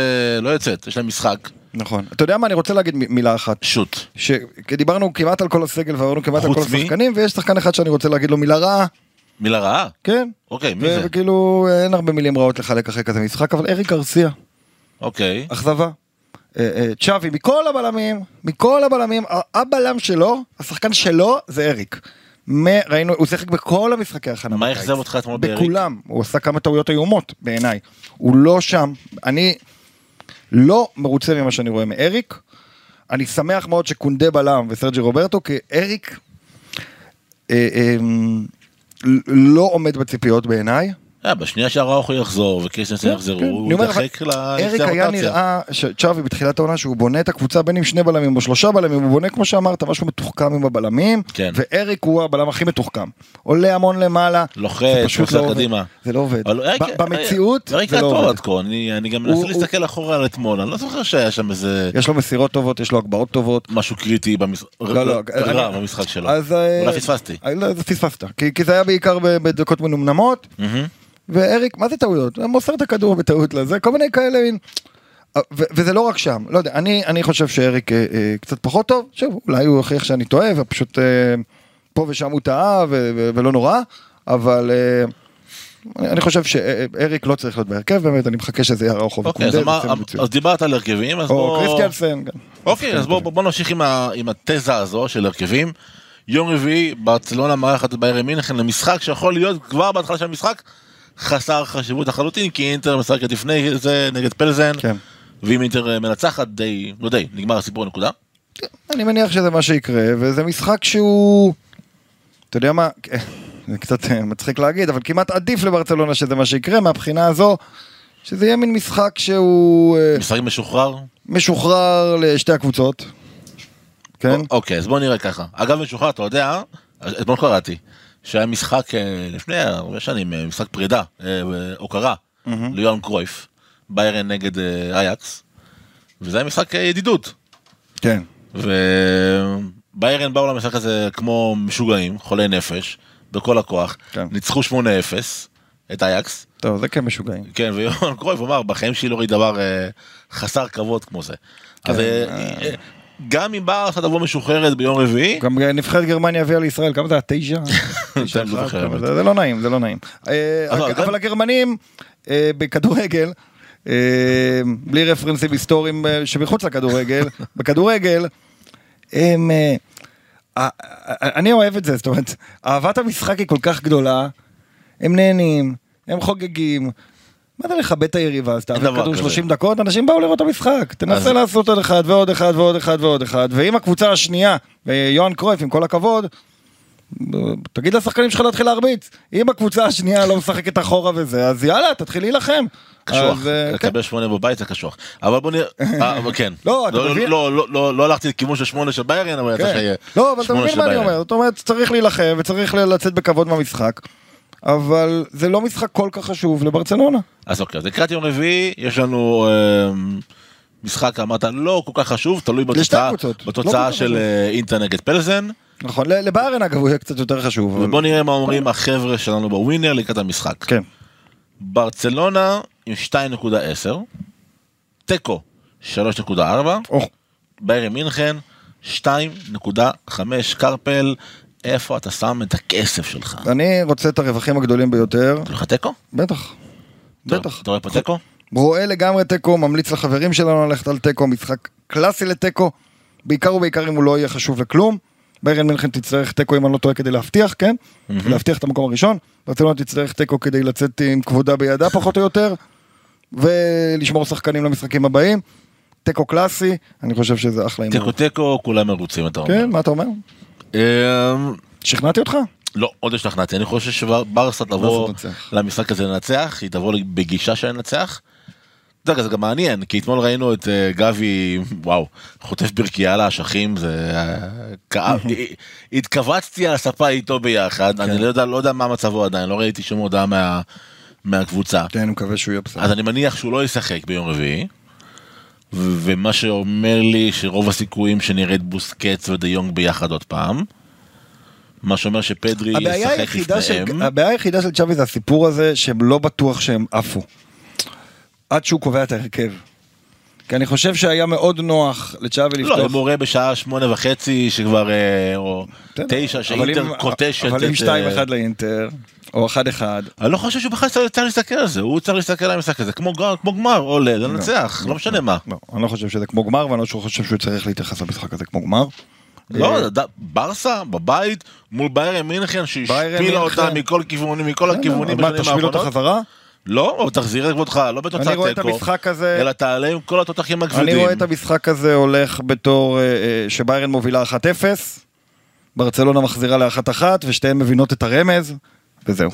לא יוצאת, יש להם משחק, נכון. אתה יודע מה, אני רוצה להגיד מילה אחת. שוט. שדיברנו כמעט על כל הסגל ועברנו כמעט על כל? השחקנים, ויש שחקן אחד שאני רוצה להגיד לו מילה רעה, מילה רעה? כן. אוקיי, מי זה? וכאילו אין הרבה מילים רעות לחלק אחרי כזה משחק, אבל אריק גרסיה, אוקיי. אכזבה. אה, אה, צ'אבי, מכל הבלמים, מכל הבלמים, הבלם שלו, השחקן שלו זה אריק. ראינו, הוא שיחק בכל המשחקי הכנה. מה. אכזב אותך אתמול באריק? בכולם, הוא עשה כמה טעויות איומות בעיניי. הוא לא שם. אני לא מרוצה ממה שאני רואה מאריק. אני שמח מאוד שקונדה בלם וסרג'י רוברטו, כי אריק אה, אה, לא עומד בציפיות בעיניי. אה, בשנייה שהראוכו יחזור וקריסטנסן כן, יחזרו, כן. הוא לך, יתרחק אריק היה. נראה שצ'אבי בתחילת העונה שהוא בונה את הקבוצה בין עם שני בלמים או שלושה בלמים, הוא בונה כמו שאמרת משהו מתוחכם עם הבלמים, כן. ואריק הוא הבלם הכי מתוחכם. עולה המון למעלה, לוחץ, פשוט לא. קדימה. זה לא עובד. ב- במציאות אריק זה לא עובד. אני גם מנסה להסתכל אחורה על אתמול, אני לא זוכר שהיה שם איזה יש לו מסירות טובות, יש לו הגבהות טובות. משהו קריטי במשחק, לא, לא, במשחק שלו. אה, אולי פספסתי. אה, לא, זה פספסת, כי כי זה היה בעיקר ב- בדקות מנומנמות, מהמם. ואריק, מה זה טעויות? הוא מוסר את הכדור בטעות לזה, כל מיני כאלה, מין- וזה לא רק שם, לא יודע, אני, אני חושב שאריק אה, אה, קצת פחות טוב, שוב, אולי הוא יוכיח שאני טועה, ופשוט אה, פה ושם הוא טעה, ולא נורא, אבל אה, אני, אני חושב שאריק לא צריך להיות בהרכב, באמת, אני מחכה שזה יהיה רחוב אוקיי, אז דיברת על הרכבים, אז או בוא... קריסטיאנסן, גם. אוקיי, אז בוא בוא נמשיך עם ה- עם התזה הזו של הרכבים. יום רביעי, ברצלונה מארחת את ביירן מינכן למשחק שיכול להיות כבר בהתחלה של המשחק חסר חשיבות לחלוטין, כי אינטר משחקת לפני זה נגד פלזן, כן. ואם אינטר מנצחת די, לא די, נגמר הסיפור נקודה. אני מניח שזה מה שיקרה, וזה משחק שהוא... אתה יודע מה, זה קצת אה, מצחיק להגיד, אבל כמעט עדיף לברצלונה שזה מה שיקרה, מהבחינה הזו, שזה יהיה מין משחק שהוא אה, משחק משוחרר? משוחרר לשתי הקבוצות. כן? אוקיי, אז בוא נראה ככה. אגב, משוחרר, אתה יודע, אתמול קראתי, שהיה משחק אה, לפני הרבה שנים, אה, משחק פרידה, אה, הוקרה, ליוהאן קרויף, ביירן נגד אייקס, וזה היה משחק ידידות. כן. וביירן באו למשחק הזה כמו משוגעים, חולי נפש, בכל הכוח, כן. ניצחו 8-0 את אייקס, טוב, זה כן משוגעים. כן, ויוהאן קרויף אמר, בחיים שלי לא ראיתי דבר חסר כבוד כמו זה. אז אה, אה, גם אם ברסה תבוא משוחררת ביום רביעי, גם נבחרת גרמניה הביאה לישראל, כמה זה היה? תשע? <laughs> לא. זה לא נעים, זה לא נעים. אה, אז אבל הגרמנים אה, בכדורגל, אה, בלי רפרנסים היסטוריים שמחוץ לכדורגל, <laughs> בכדורגל, הם... אני אוהב את זה, זאת אומרת, אהבת המשחק היא כל כך גדולה, הם נהנים, הם חוגגים. מה זה לכבד את היריבה? אז תעביר כדור כזה. 30 דקות, אנשים באו לראות את המשחק. תנסה לעשות עוד אחד ועוד אחד ועוד אחד ועוד אחד, ואם הקבוצה השנייה, ויוהאן קרויף, עם כל הכבוד, תגיד לשחקנים שלך להתחיל להרביץ. אם הקבוצה השנייה לא משחקת אחורה וזה, אז יאללה, תתחיל להילחם. קשוח, אה, כן. לקבל שמונה בבית זה קשוח. אבל בוא נראה, אה, כן. <laughs> לא, אתה לא, מבין? לא, לא, לא, לא הלכתי לכיוון של שמונה של ביירן, אבל יצא כן. שיהיה לא, אבל אתה מבין מה אני. אומר, זאת אומרת, צריך להילחם וצריך לצאת בכבוד מהמשחק, אבל זה לא משחק כל כך חשוב לברצלונה. אז אוקיי, אז לקראת יום רביעי, יש לנו אה, משחק, אמרת, לא כל כך חשוב, תלוי בתוצאה, לא בתוצאה של. אה, אינטר נגד פלזן, נכון, ל- לביירן אגב הוא יהיה קצת יותר חשוב. אבל- ובוא נראה מה אומרים החבר'ה שלנו בווינר לקראת המשחק. כן. ברצלונה עם 2.10, תיקו 3.4, או, ביירן מינכן 2.5 קרפל, איפה אתה שם את הכסף שלך? אני רוצה את הרווחים הגדולים ביותר, יש לך תיקו? בטח. בטח. אתה רואה פה תיקו? רואה לגמרי תיקו, ממליץ לחברים שלנו ללכת על תיקו, משחק קלאסי לתיקו, בעיקר ובעיקר אם הוא לא יהיה חשוב לכלום. ביירן מינכן תצטרך תיקו אם אני לא טועה כדי להבטיח, כן? להבטיח את המקום הראשון. ברצלונה תצטרך תיקו כדי לצאת עם כבודה בידה פחות או יותר, ולשמור שחקנים למשחקים הבאים. תיקו קלאסי, אני חושב שזה אחלה הימור. תיקו תיקו, כולם מרוצים אתה אומר. כן, מה אתה אומר? אמ, שכנעתי אותך? לא, עוד השתכנעתי, אני חושב שברסה תבוא ברסה תנצח. למשחק הזה לנצח, היא תבוא בגישה של לנצח. אתה יודע, זה גם מעניין, כי אתמול ראינו את אה, גבי, וואו, חוטף ברכייה לאשכים, זה אה, כאב, <laughs> התכווצתי על הספה איתו ביחד, אני לא יודע, לא יודע מה מצבו עדיין, לא ראיתי שום הודעה מה- מהקבוצה. כן, אני מקווה שהוא יהיה בסדר. אז אני מניח שהוא לא ישחק ביום רביעי, ומה שאומר לי שרוב הסיכויים שנראה את בוסקץ ודה יונג ביחד עוד פעם. מה שאומר שפדרי ישחק לפניהם. הבעיה היחידה של צ'אבי זה הסיפור הזה שהם לא בטוח שהם עפו. עד שהוא קובע את ההרכב. כי אני חושב שהיה מאוד נוח לצ'אבי לא, לפתוח. אם הוא רואה בשעה שמונה וחצי שכבר, אה, או. תשע, שאינטר קוטשת אבל אם את... 2-1 אה, לאינטר, או 1-1, אני לא חושב שהוא בכלל צריך להסתכל על זה, הוא צריך להסתכל על המשחק הזה, כמו גמר- כמו גמר, או ל- לנצח, לא משנה מה. לא, אני לא חושב שזה כמו גמר, ואני לא חושב שהוא צריך להתייחס למשחק הזה כמו גמר. לא, אה, ברסה בבית מול ביירן מינכן שהשפילה. אותה מכל כיוונים, מכל הכיוונים מה, תשמיל אותה. חזרה? לא, אבל תחזיר את כבודך, לא בתוצאת אני רואה את תיקו, המשחק הזה, אלא תעלה עם כל התותחים הכבדים. אני רואה את המשחק הזה הולך בתור אה, אה, שביירן מובילה 1-0, ברצלונה מחזירה ל-1-1, ושתיהן מבינות את הרמז, וזהו.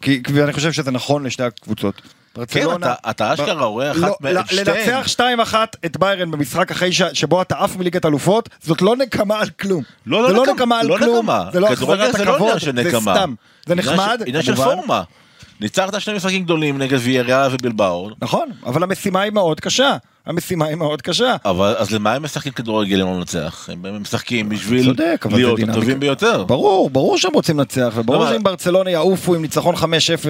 כי, ואני חושב שזה נכון לשתי הקבוצות. כן, ברצלונה- אתה- אתה אשכרה רואה אחת לא, מ- לא. לנצח 2-1 את ביירן במשחק אחרי. שבו אתה עף מליגת אלופות, זאת לא נקמה על כלום. לא, לא זה לא נקמה, על לא כלום. זה לא החזרת זה לא הכבוד, זה. סתם. זה נחמד, עניין של. פורמה. ניצחת שני משחקים גדולים נגד ויאריאל ובלבאו, נכון, אבל המשימה היא מאוד קשה. המשימה היא מאוד קשה. אבל אז למה הם משחקים כדורגל אם לא לנצח? הם משחקים בשביל צודק, להיות. הטובים ביותר. ברור, ברור שהם רוצים לנצח, וברור שאם ברצלונה יעופו עם ניצחון 5-0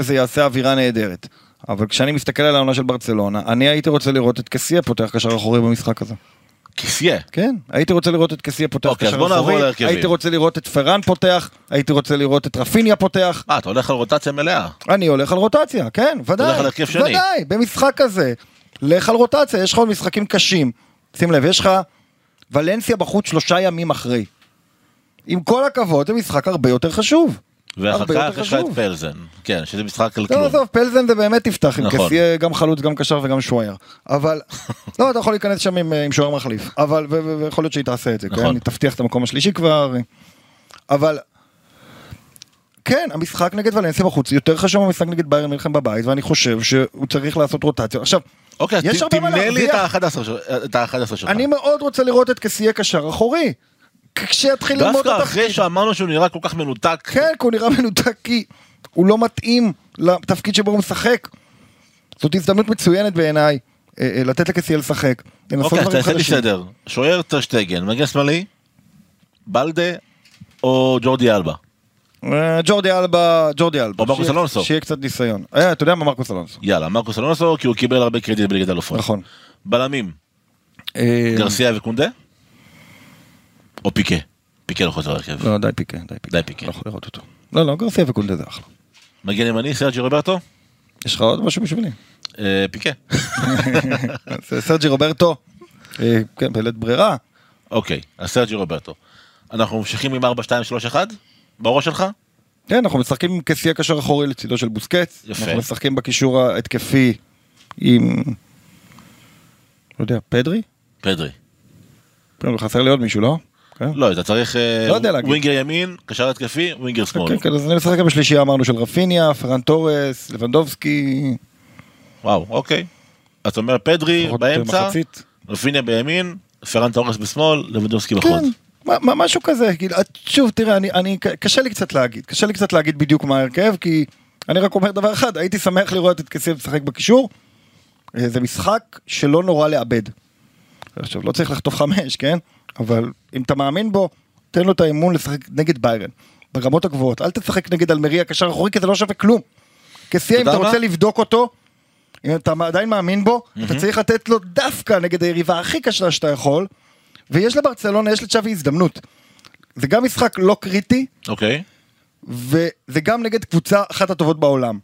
זה יעשה אווירה נהדרת. אבל כשאני מסתכל על העונה של ברצלונה, אני הייתי רוצה לראות את קסיה פותח קשר אחורי במשחק הזה. כיסיה. כן, הייתי רוצה לראות את קסיה פותח אוקיי, קשר אחורי. הייתי רוצה לראות את פרן פותח, הייתי רוצה לראות את רפיניה פותח. אה, אתה הולך על רוטציה מלאה. אני הולך על רוטציה, כן, ודאי. הולך על הרכב שני. ודאי, במשחק כזה. לך על רוטציה, יש לך עוד משחקים קשים. שים לב, יש לך ולנסיה בחוץ שלושה ימים אחרי. עם כל הכבוד, זה משחק הרבה יותר חשוב. ואחר כך יש לך את. פלזן. כן, שזה משחק על לא, כלום. עזוב, פלזן זה באמת תפתח עם נכון. קסיה גם חלוץ, גם קשר וגם שוער. אבל, <laughs> לא, אתה יכול להיכנס שם עם, עם שוער מחליף. אבל, ויכול להיות שהיא תעשה את זה, נכון. כן? היא תבטיח את המקום השלישי כבר. אבל, כן, המשחק נגד ולנסיה בחוץ יותר חשוב מהמשחק נגד ביירן מלחם בבית, ואני חושב שהוא צריך לעשות רוטציה. עכשיו, אוקיי, אז תמנה לי את להרוויח. ה-11 של- את ה-11 שלך. אני מאוד רוצה לראות את קסיה קשר אחורי. כשיתחיל ללמוד את דווקא אחרי התפקיד. שאמרנו שהוא נראה כל כך מנותק. כן, כי הוא נראה מנותק כי הוא לא מתאים לתפקיד שבו הוא משחק. זאת הזדמנות מצוינת בעיניי, אה, אה, לתת לקסיה לשחק. אוקיי, תעשה לי. סדר. שוער טרשטגן, מגן שמאלי, בלדה או ג'ורדי אלבה. אה, ג'ורדי אלבה, ג'ורדי אלבה. או מרקוס אלונסו. שיהיה קצת ניסיון. אתה יודע מה מרקוס אלונסו. יאללה, מרקוס אלונסו, כי הוא קיבל הרבה קרדיט בליגת אלופות. נכון. בלמים, גרסיה וקונדה? או פיקה? פיקה לא חוזר להרכב. לא, די פיקה, די פיקה. די פיקה. לא יכול לראות אותו. לא, לא, גרסיה וקונדה זה אחלה. מגן ימני, סרג'י רוברטו? יש לך עוד משהו בשבילי? אה, פיקה. <laughs> סרג'י רוברטו. אה, כן, בלית ברירה. אוקיי, אז סרג'י רוברטו. אנחנו ממשיכים עם 4, 2, 3, 1? בראש שלך? כן, אנחנו משחקים קסיה קשר אחורי לצידו של בוסקץ. יפה. אנחנו משחקים בקישור ההתקפי עם... לא יודע, פדרי? פדרי. חסר לי עוד מישהו, לא? כן. לא, אתה צריך אה, לא יודע להגיד. winger ימין, קשר התקפי, winger שמאל. כן, כן, אז אני משחק בשלישייה אמרנו של רפיניה, פרן תורס, לבנדובסקי, וואו, אוקיי. אז אתה אומר פדרי באמצע, מחצית. רפיניה בימין, פרן תורס בשמאל, לבדובסקי בחוץ. כן, משהו כזה, כאילו, שוב, תראה, אני, אני, קשה לי קצת להגיד, קשה לי קצת להגיד בדיוק מה ההרכב, כי אני רק אומר דבר אחד, הייתי שמח לראות את כסיף משחק בקישור, אה, זה משחק שלא נורא לאבד. עכשיו, לא צריך לחטוף חמש, כן? אבל אם אתה מאמין בו, תן לו את האמון לשחק נגד ביירן, ברמות הגבוהות, אל תשחק נגד אלמריה קשר אחורי, כי זה לא שווה כלום. כסיף, אם אתה רוצה? לבדוק אותו, אם אתה עדיין מאמין בו, אתה צריך לתת לו דווקא נגד היריבה הכי קשה שאתה יכול, ויש לברצלונה, יש לצ'אבי הזדמנות. זה גם משחק לא קריטי, אוקיי. וזה גם נגד קבוצה אחת הטובות בעולם.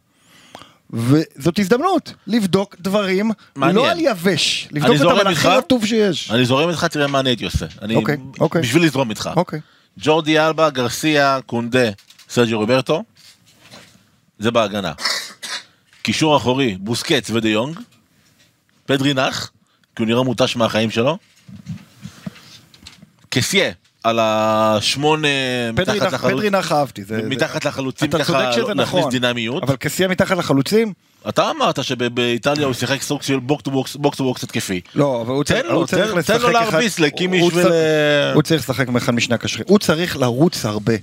וזאת הזדמנות לבדוק דברים, מעניין. לא על יבש, לבדוק אותם זורם על. הכי רטוב שיש. אני זורם איתך, תראה מה אני הייתי עושה. אני, אוקיי, אוקיי. בשביל לזרום איתך. אוקיי. ג'ורדי אלבה, גרסיה, קונדה, סרג'י רוברטו. זה בהגנה. קישור אחורי, בוסקץ ודה יונג. פדרי נח, כי הוא נראה מותש מהחיים שלו. קסיה, על השמונה מתחת לחלוץ- פדרי נח אהבתי. זה- מתחת לחלוצים אתה צודק ככה שזה להכניס נכון, דינמיות. אבל קסיה מתחת לחלוצים? אתה אמרת שבאיטליה הוא שיחק סוג של box to box, box to box התקפי. לא, אבל הוא צריך הוא צריך תן- לשחק לו אחד- להרביץ לקימיש ול- הוא צריך לשחק מאחד משני הקשרים. הוא צריך לרוץ הרבה.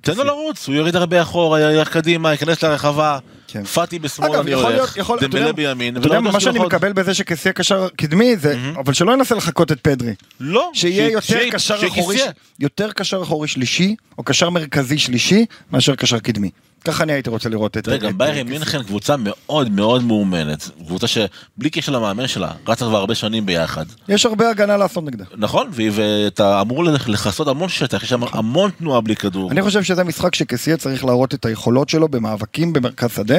תן לו לרוץ, הוא יוריד הרבה אחורה, ילך קדימה, ייכנס לרחבה. כן. פאטי בשמאל אגב, אני יכול להיות, הולך, יכול, אתה דמבלה יודע- בימין. אתה יודע ולא מה שאני יכול- מקבל בזה שקסיה קשר קדמי זה, אבל שלא ינסה לחקות את פדרי. לא, שיהיה ש- יותר שיהיה- קשר שיהיה אחורי, כיסא. יותר קשר אחורי שלישי, או קשר מרכזי שלישי, מאשר קשר קדמי. ככה אני הייתי רוצה לראות את את- גם ביירן מינכן קבוצה מאוד מאוד מאומנת. קבוצה שבלי קשר למאמן שלה, רצה כבר הרבה שנים ביחד. יש הרבה הגנה לעשות נגדה. נכון, ואתה אמור לכסות המון שטח, יש שם המון תנועה בלי כדור. אני חושב שזה משחק שקסיה צריך להראות את היכולות שלו במאבקים במרכז שדה.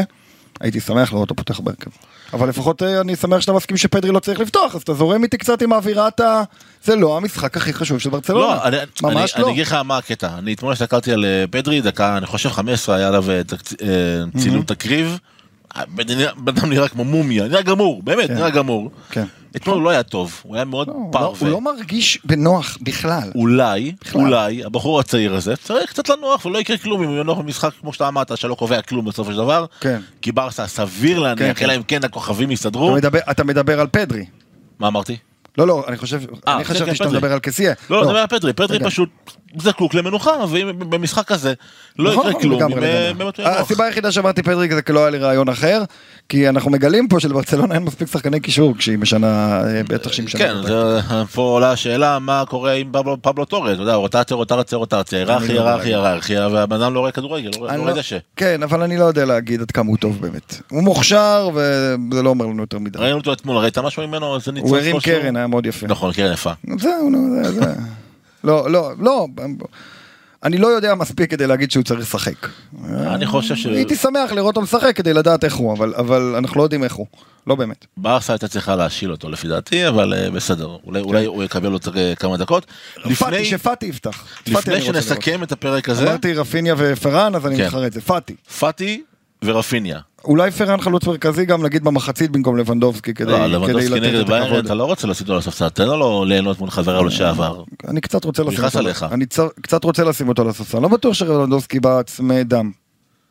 הייתי שמח לראות אותו פותח בהרכב. אבל לפחות אה, אני שמח שאתה מסכים שפדרי לא צריך לפתוח, אז אתה זורם איתי קצת עם האווירת ה... זה לא המשחק הכי חשוב של ברצלונה. לא, אני, ממש אני, לא. אני אגיד לך מה הקטע, אני אתמול הסתכלתי על אה, פדרי, דקה, אני חושב 15 היה עליו אה, צילום תקריב, בן בן אדם נראה כמו מומיה, נראה גמור, באמת, כן. נראה גמור. כן. אתמול הוא לא היה טוב, הוא היה מאוד לא, הוא לא- פרווה. הוא לא מרגיש בנוח בכלל. אולי, בכלל. אולי, הבחור הצעיר הזה צריך קצת לנוח ולא יקרה כלום אם הוא ינוח במשחק כמו שאתה אמרת שלא קובע כלום בסופו של דבר. כן. כי ברסה סביר להניח, כן. אלא אם כן הכוכבים אתה יסתדרו. מדבר- אתה מדבר על פדרי. מה אמרתי? לא, לא, אני חושב, אה, אני חשבתי שאתה. מדבר על קסיה. לא, לא, מדבר על פדרי, פדרי. פשוט זקוק למנוחה, ואם במשחק כזה לא נכון, יקרה כלום. אה. הסיבה היחידה שאמרתי פדריק זה כי לא היה לי רעיון אחר, כי אנחנו מגלים פה שלברצלונה אין מספיק שחקני קישור כשהיא משנה, אה, בטח שהיא משנה. כן, פה עולה השאלה מה קורה עם פבלו- טורס, אתה יודע, רוטציה, רוטציה, רוטציה, היררכיה, לא יודע היררכיה, היררכיה, והבן אדם לא רואה כדורגל, לא רואה לא- דשא. כן, אבל אני לא יודע להגיד עד כמה הוא טוב באמת. הוא מוכשר וזה לא אומר לנו יותר מדי. ראינו אותו אתמול, ראית משהו ממנו? הוא הרים? קרן, היה מאוד יפה. נכון, קרן יפה. זהו, זה, זה. לא, לא, לא. אני לא יודע מספיק כדי להגיד שהוא צריך לשחק. אני חושב ש... הייתי שמח לראות אותו משחק כדי לדעת איך הוא, אבל, אבל אנחנו לא יודעים איך הוא. לא באמת. ברסה הייתה צריכה להשיל אותו לפי דעתי, אבל אה, בסדר, אולי- אולי הוא יקבל עוד אה, כמה דקות. לפני שפאטי יפתח. לפני שנסכם את הפרק הזה. אמרתי רפיניה ופרן, אז אני כן. מתחרט, זה פאטי. פאטי ורפיניה. אולי פרן חלוץ מרכזי גם נגיד במחצית במקום לבנדובסקי כדי לא, לבנדובסקי נגד ביירן. אתה לא רוצה לשים אותו על הספסל, תן לו ליהנות מול חבריו לשעבר. אני קצת רוצה לשים אותו. אני קצת רוצה לשים אותו על הספסל, לא בטוח שלבנדובסקי בא צמא דם.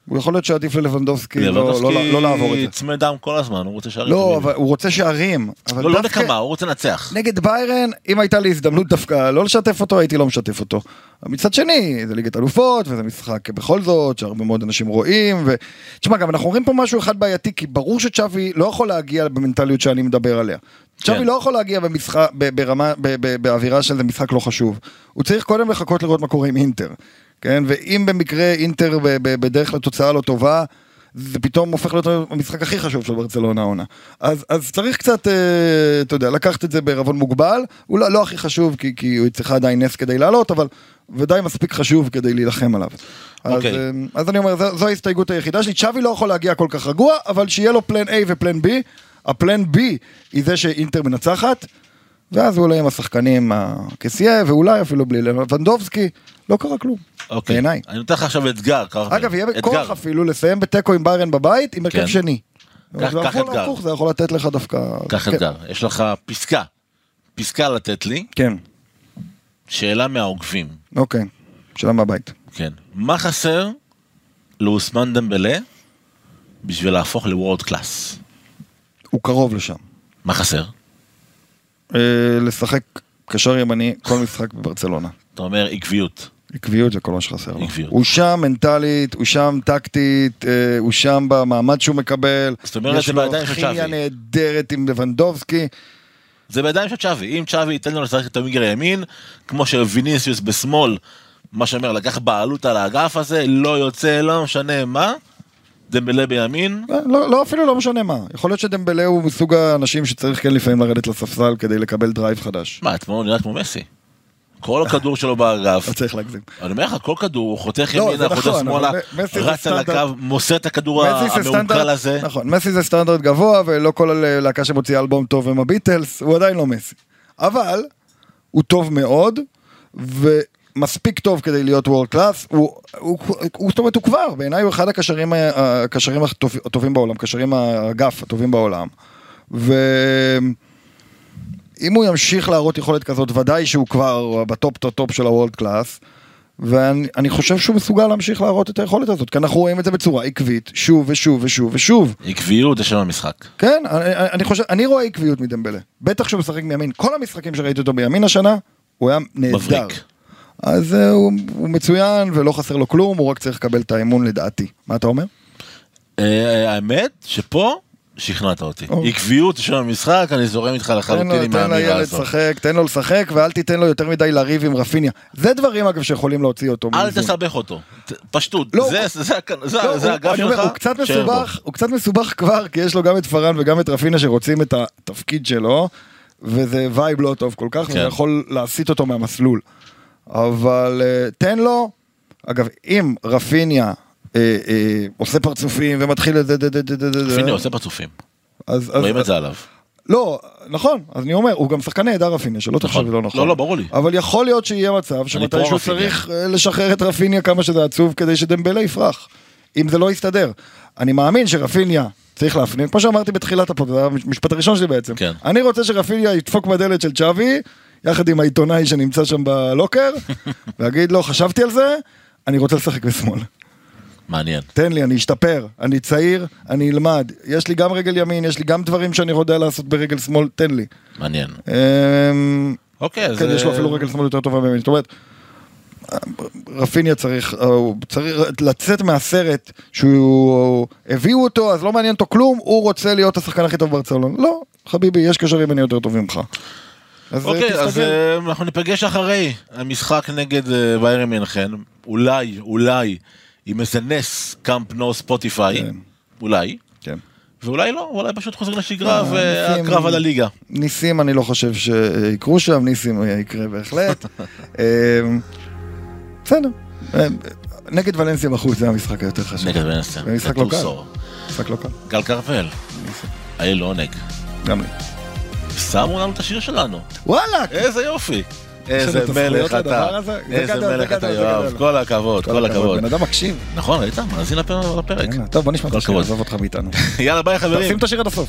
הוא יכול להיות שעדיף ללבנדובסקי לא- לא- לבנדובסקי לא לעבור את זה. צמא דם כל הזמן, הוא רוצה שערים. לא. אבל הוא רוצה שערים. אבל לא, לא נקמה, הוא רוצה לנצח. נגד ביירן, אם הייתה לי הזדמנות דווקא לא לשתף אותו, הייתי לא משתף אותו. מצד שני, זה ליגת אלופות, וזה משחק בכל זאת, שהרבה מאוד אנשים רואים, ו... תשמע, גם אנחנו אומרים פה משהו אחד בעייתי, כי ברור שצ'אבי לא יכול להגיע במנטליות שאני מדבר עליה. צ'אבי כן. לא יכול להגיע במשחק, ברמה, באווירה של זה משחק לא חשוב. הוא צריך קודם לחכות לראות מה קורה עם אינטר. כן, ואם במקרה אינטר בדרך לתוצאה לא טובה, זה פתאום הופך להיות המשחק הכי חשוב של ברצלונה העונה. אז, אז צריך קצת, אה, אתה יודע, לקחת את זה בערבון מוגבל, הוא לא, לא הכי חשוב כי, כי הוא צריכה עדיין נס כדי לעלות, אבל ודאי מספיק חשוב כדי להילחם עליו. אז, אוקיי. אה, אז אני אומר, זו, זו ההסתייגות היחידה שלי, צ'אבי לא יכול להגיע כל כך רגוע, אבל שיהיה לו פלן A ופלן B, הפלן B היא זה שאינטר מנצחת, ואז הוא עולה עם השחקנים הקסיה, ואולי אפילו בלי לבנדובסקי, לא קרה כלום, אוקיי. בעיניי. אני נותן לך עכשיו אתגר. אגב, יהיה. בכוח אפילו לסיים בתיקו עם ביירן בבית עם הרכב כן. שני. קח- אתגר. זה יכול לתת לך דווקא... קח כן. אתגר. יש לך פסקה. פסקה לתת לי, כן, שאלה מהעוקבים. אוקיי. שאלה מהבית. כן. מה חסר לאוסמן דמבלה בשביל להפוך ל world class? הוא קרוב לשם. מה חסר? אה, לשחק קשר ימני כל משחק בברצלונה. אתה אומר עקביות. עקביות זה כל מה שחסר לו. עקביות. הוא שם מנטלית, הוא שם טקטית, אה, הוא שם במעמד שהוא מקבל. זאת אומרת, זה בידיים של יש לו צ'אבי. כימיה נהדרת עם לבנדובסקי. זה בידיים של צ'אבי. אם צ'אבי ייתן לו לשחק את ה winger הימין, כמו שוויניסיוס בשמאל, מה שאומר, לקח בעלות על האגף הזה, לא יוצא, לא משנה מה, דמבלה בימין, אה, לא, לא אפילו לא משנה מה. יכול להיות שדמבלה הוא מסוג האנשים שצריך כן לפעמים לרדת לספסל כדי לקבל drive חדש. מה, אתמול נראה כמו מסי. כל הכדור שלו באגף, לא צריך להגזים. אני אומר לך, כל כדור, הוא חותך לא, ימינה, חותך נכון, שמאלה, רץ על. הקו, מוסר את הכדור המעוקל הזה. נכון, מסי זה סטנדרט גבוה ולא כל להקה שמוציאה אלבום טוב הם הביטלס, הוא עדיין לא מסי. אבל הוא טוב מאוד, ומספיק טוב כדי להיות world class, הוא, הוא, הוא, זאת אומרת הוא כבר, בעיניי הוא אחד הקשרים, ה- הקשרים הטוב- הטובים בעולם, קשרים האגף הטובים בעולם. ואם הוא ימשיך להראות יכולת כזאת, ודאי שהוא כבר ב top top top של ה world class. ואני אני חושב שהוא מסוגל להמשיך להראות את היכולת הזאת, כי אנחנו רואים את זה בצורה עקבית, שוב ושוב ושוב ושוב. עקביות זה שם המשחק. כן, אני, אני חושב, אני רואה עקביות מדמבלה. בטח כשהוא משחק מימין. כל המשחקים שראיתי אותו בימין השנה, הוא היה נהדר. מבריק. אז uh, הוא, הוא מצוין ולא חסר לו כלום, הוא רק צריך לקבל את האמון לדעתי. מה אתה אומר? אה, האמת שפה שכנעת אותי. או. עקביות שם המשחק, אני זורם איתך לו, לחלוטין עם תן האמירה לילד הזאת. לשחק, תן לו לשחק, ואל תיתן לו יותר מדי לריב עם רפיניה. זה דברים אגב שיכולים להוציא אותו אל. תסבך אותו. פשטות. זה- אומר, שלך. הוא קצת. מסובך, כבר, כי יש לו גם את פארן וגם את רפינה שרוצים את התפקיד שלו, וזה vibe לא טוב כל כך, כן. וזה יכול להסיט אותו מהמסלול. אבל אה, תן לו, אגב, אם רפיניה אה, אה, עושה פרצופים ומתחיל את זה, פיני עושה פרצופים. רואים את זה עליו. לא, נכון, אז אני אומר, הוא גם שחקן נהדר רפיניה, שלא נכון. לא נכון. לא, לא, ברור לי. אבל יכול להיות שיהיה מצב שמתישהו פרו-רפיניה. צריך לשחרר את רפיניה כמה שזה עצוב כדי שדמבלה יפרח. אם זה לא יסתדר. אני מאמין שרפיניה צריך להפנים, כמו שאמרתי בתחילת ה pod, זה המשפט הראשון שלי בעצם. כן. אני רוצה שרפיניה ידפוק בדלת של צ'אבי, יחד עם העיתונאי שנמצא שם ב locker, <laughs> ויגיד לו, חשבתי על זה, אני רוצה לשחק בשמאל. מעניין. תן לי, אני אשתפר, אני צעיר, אני אלמד. יש לי גם רגל ימין, יש לי גם דברים שאני יודע לעשות ברגל שמאל, תן לי. מעניין. אמ, אוקיי, אז... כן, יש לו אפילו רגל שמאל יותר טובה ממני. זאת אומרת, רפיניה צריך, הוא צריך לצאת מהסרט שהוא, הביאו אותו, אז לא מעניין אותו כלום, הוא רוצה להיות השחקן הכי טוב ברצלון. לא, חביבי, יש קשרים אני יותר טוב ממך. אז אה, אוקיי, אז. אה, אנחנו ניפגש אחרי המשחק נגד אה, ביירן מינכן. אולי, אולי, עם איזה נס קאמפ נו ספוטיפיי. כן. אולי. כן. ואולי לא, אולי פשוט חוזרים לשגרה והקרב על הליגה. ניסים אני לא חושב שיקרו שם, ניסים יקרה בהחלט. <laughs> אמ, בסדר. נגד ולנסיה בחוץ זה המשחק היותר חשוב. נגד ונסטר. זה משחק לא קל. משחק לא קל. גל קרפל. היה לי לעונג. גם לי. שמו לנו את השיר שלנו. וואלה! איזה יופי. איזה מלך אתה. איזה מלך אתה יואב. כל הכבוד, כל הכבוד. בן אדם מקשיב. נכון, ראית? מאזין לפ- לפרק. טוב בוא נשמע את כל השיר. עזוב אותך מאיתנו. יאללה ביי חברים. שים את השיר עד הסוף.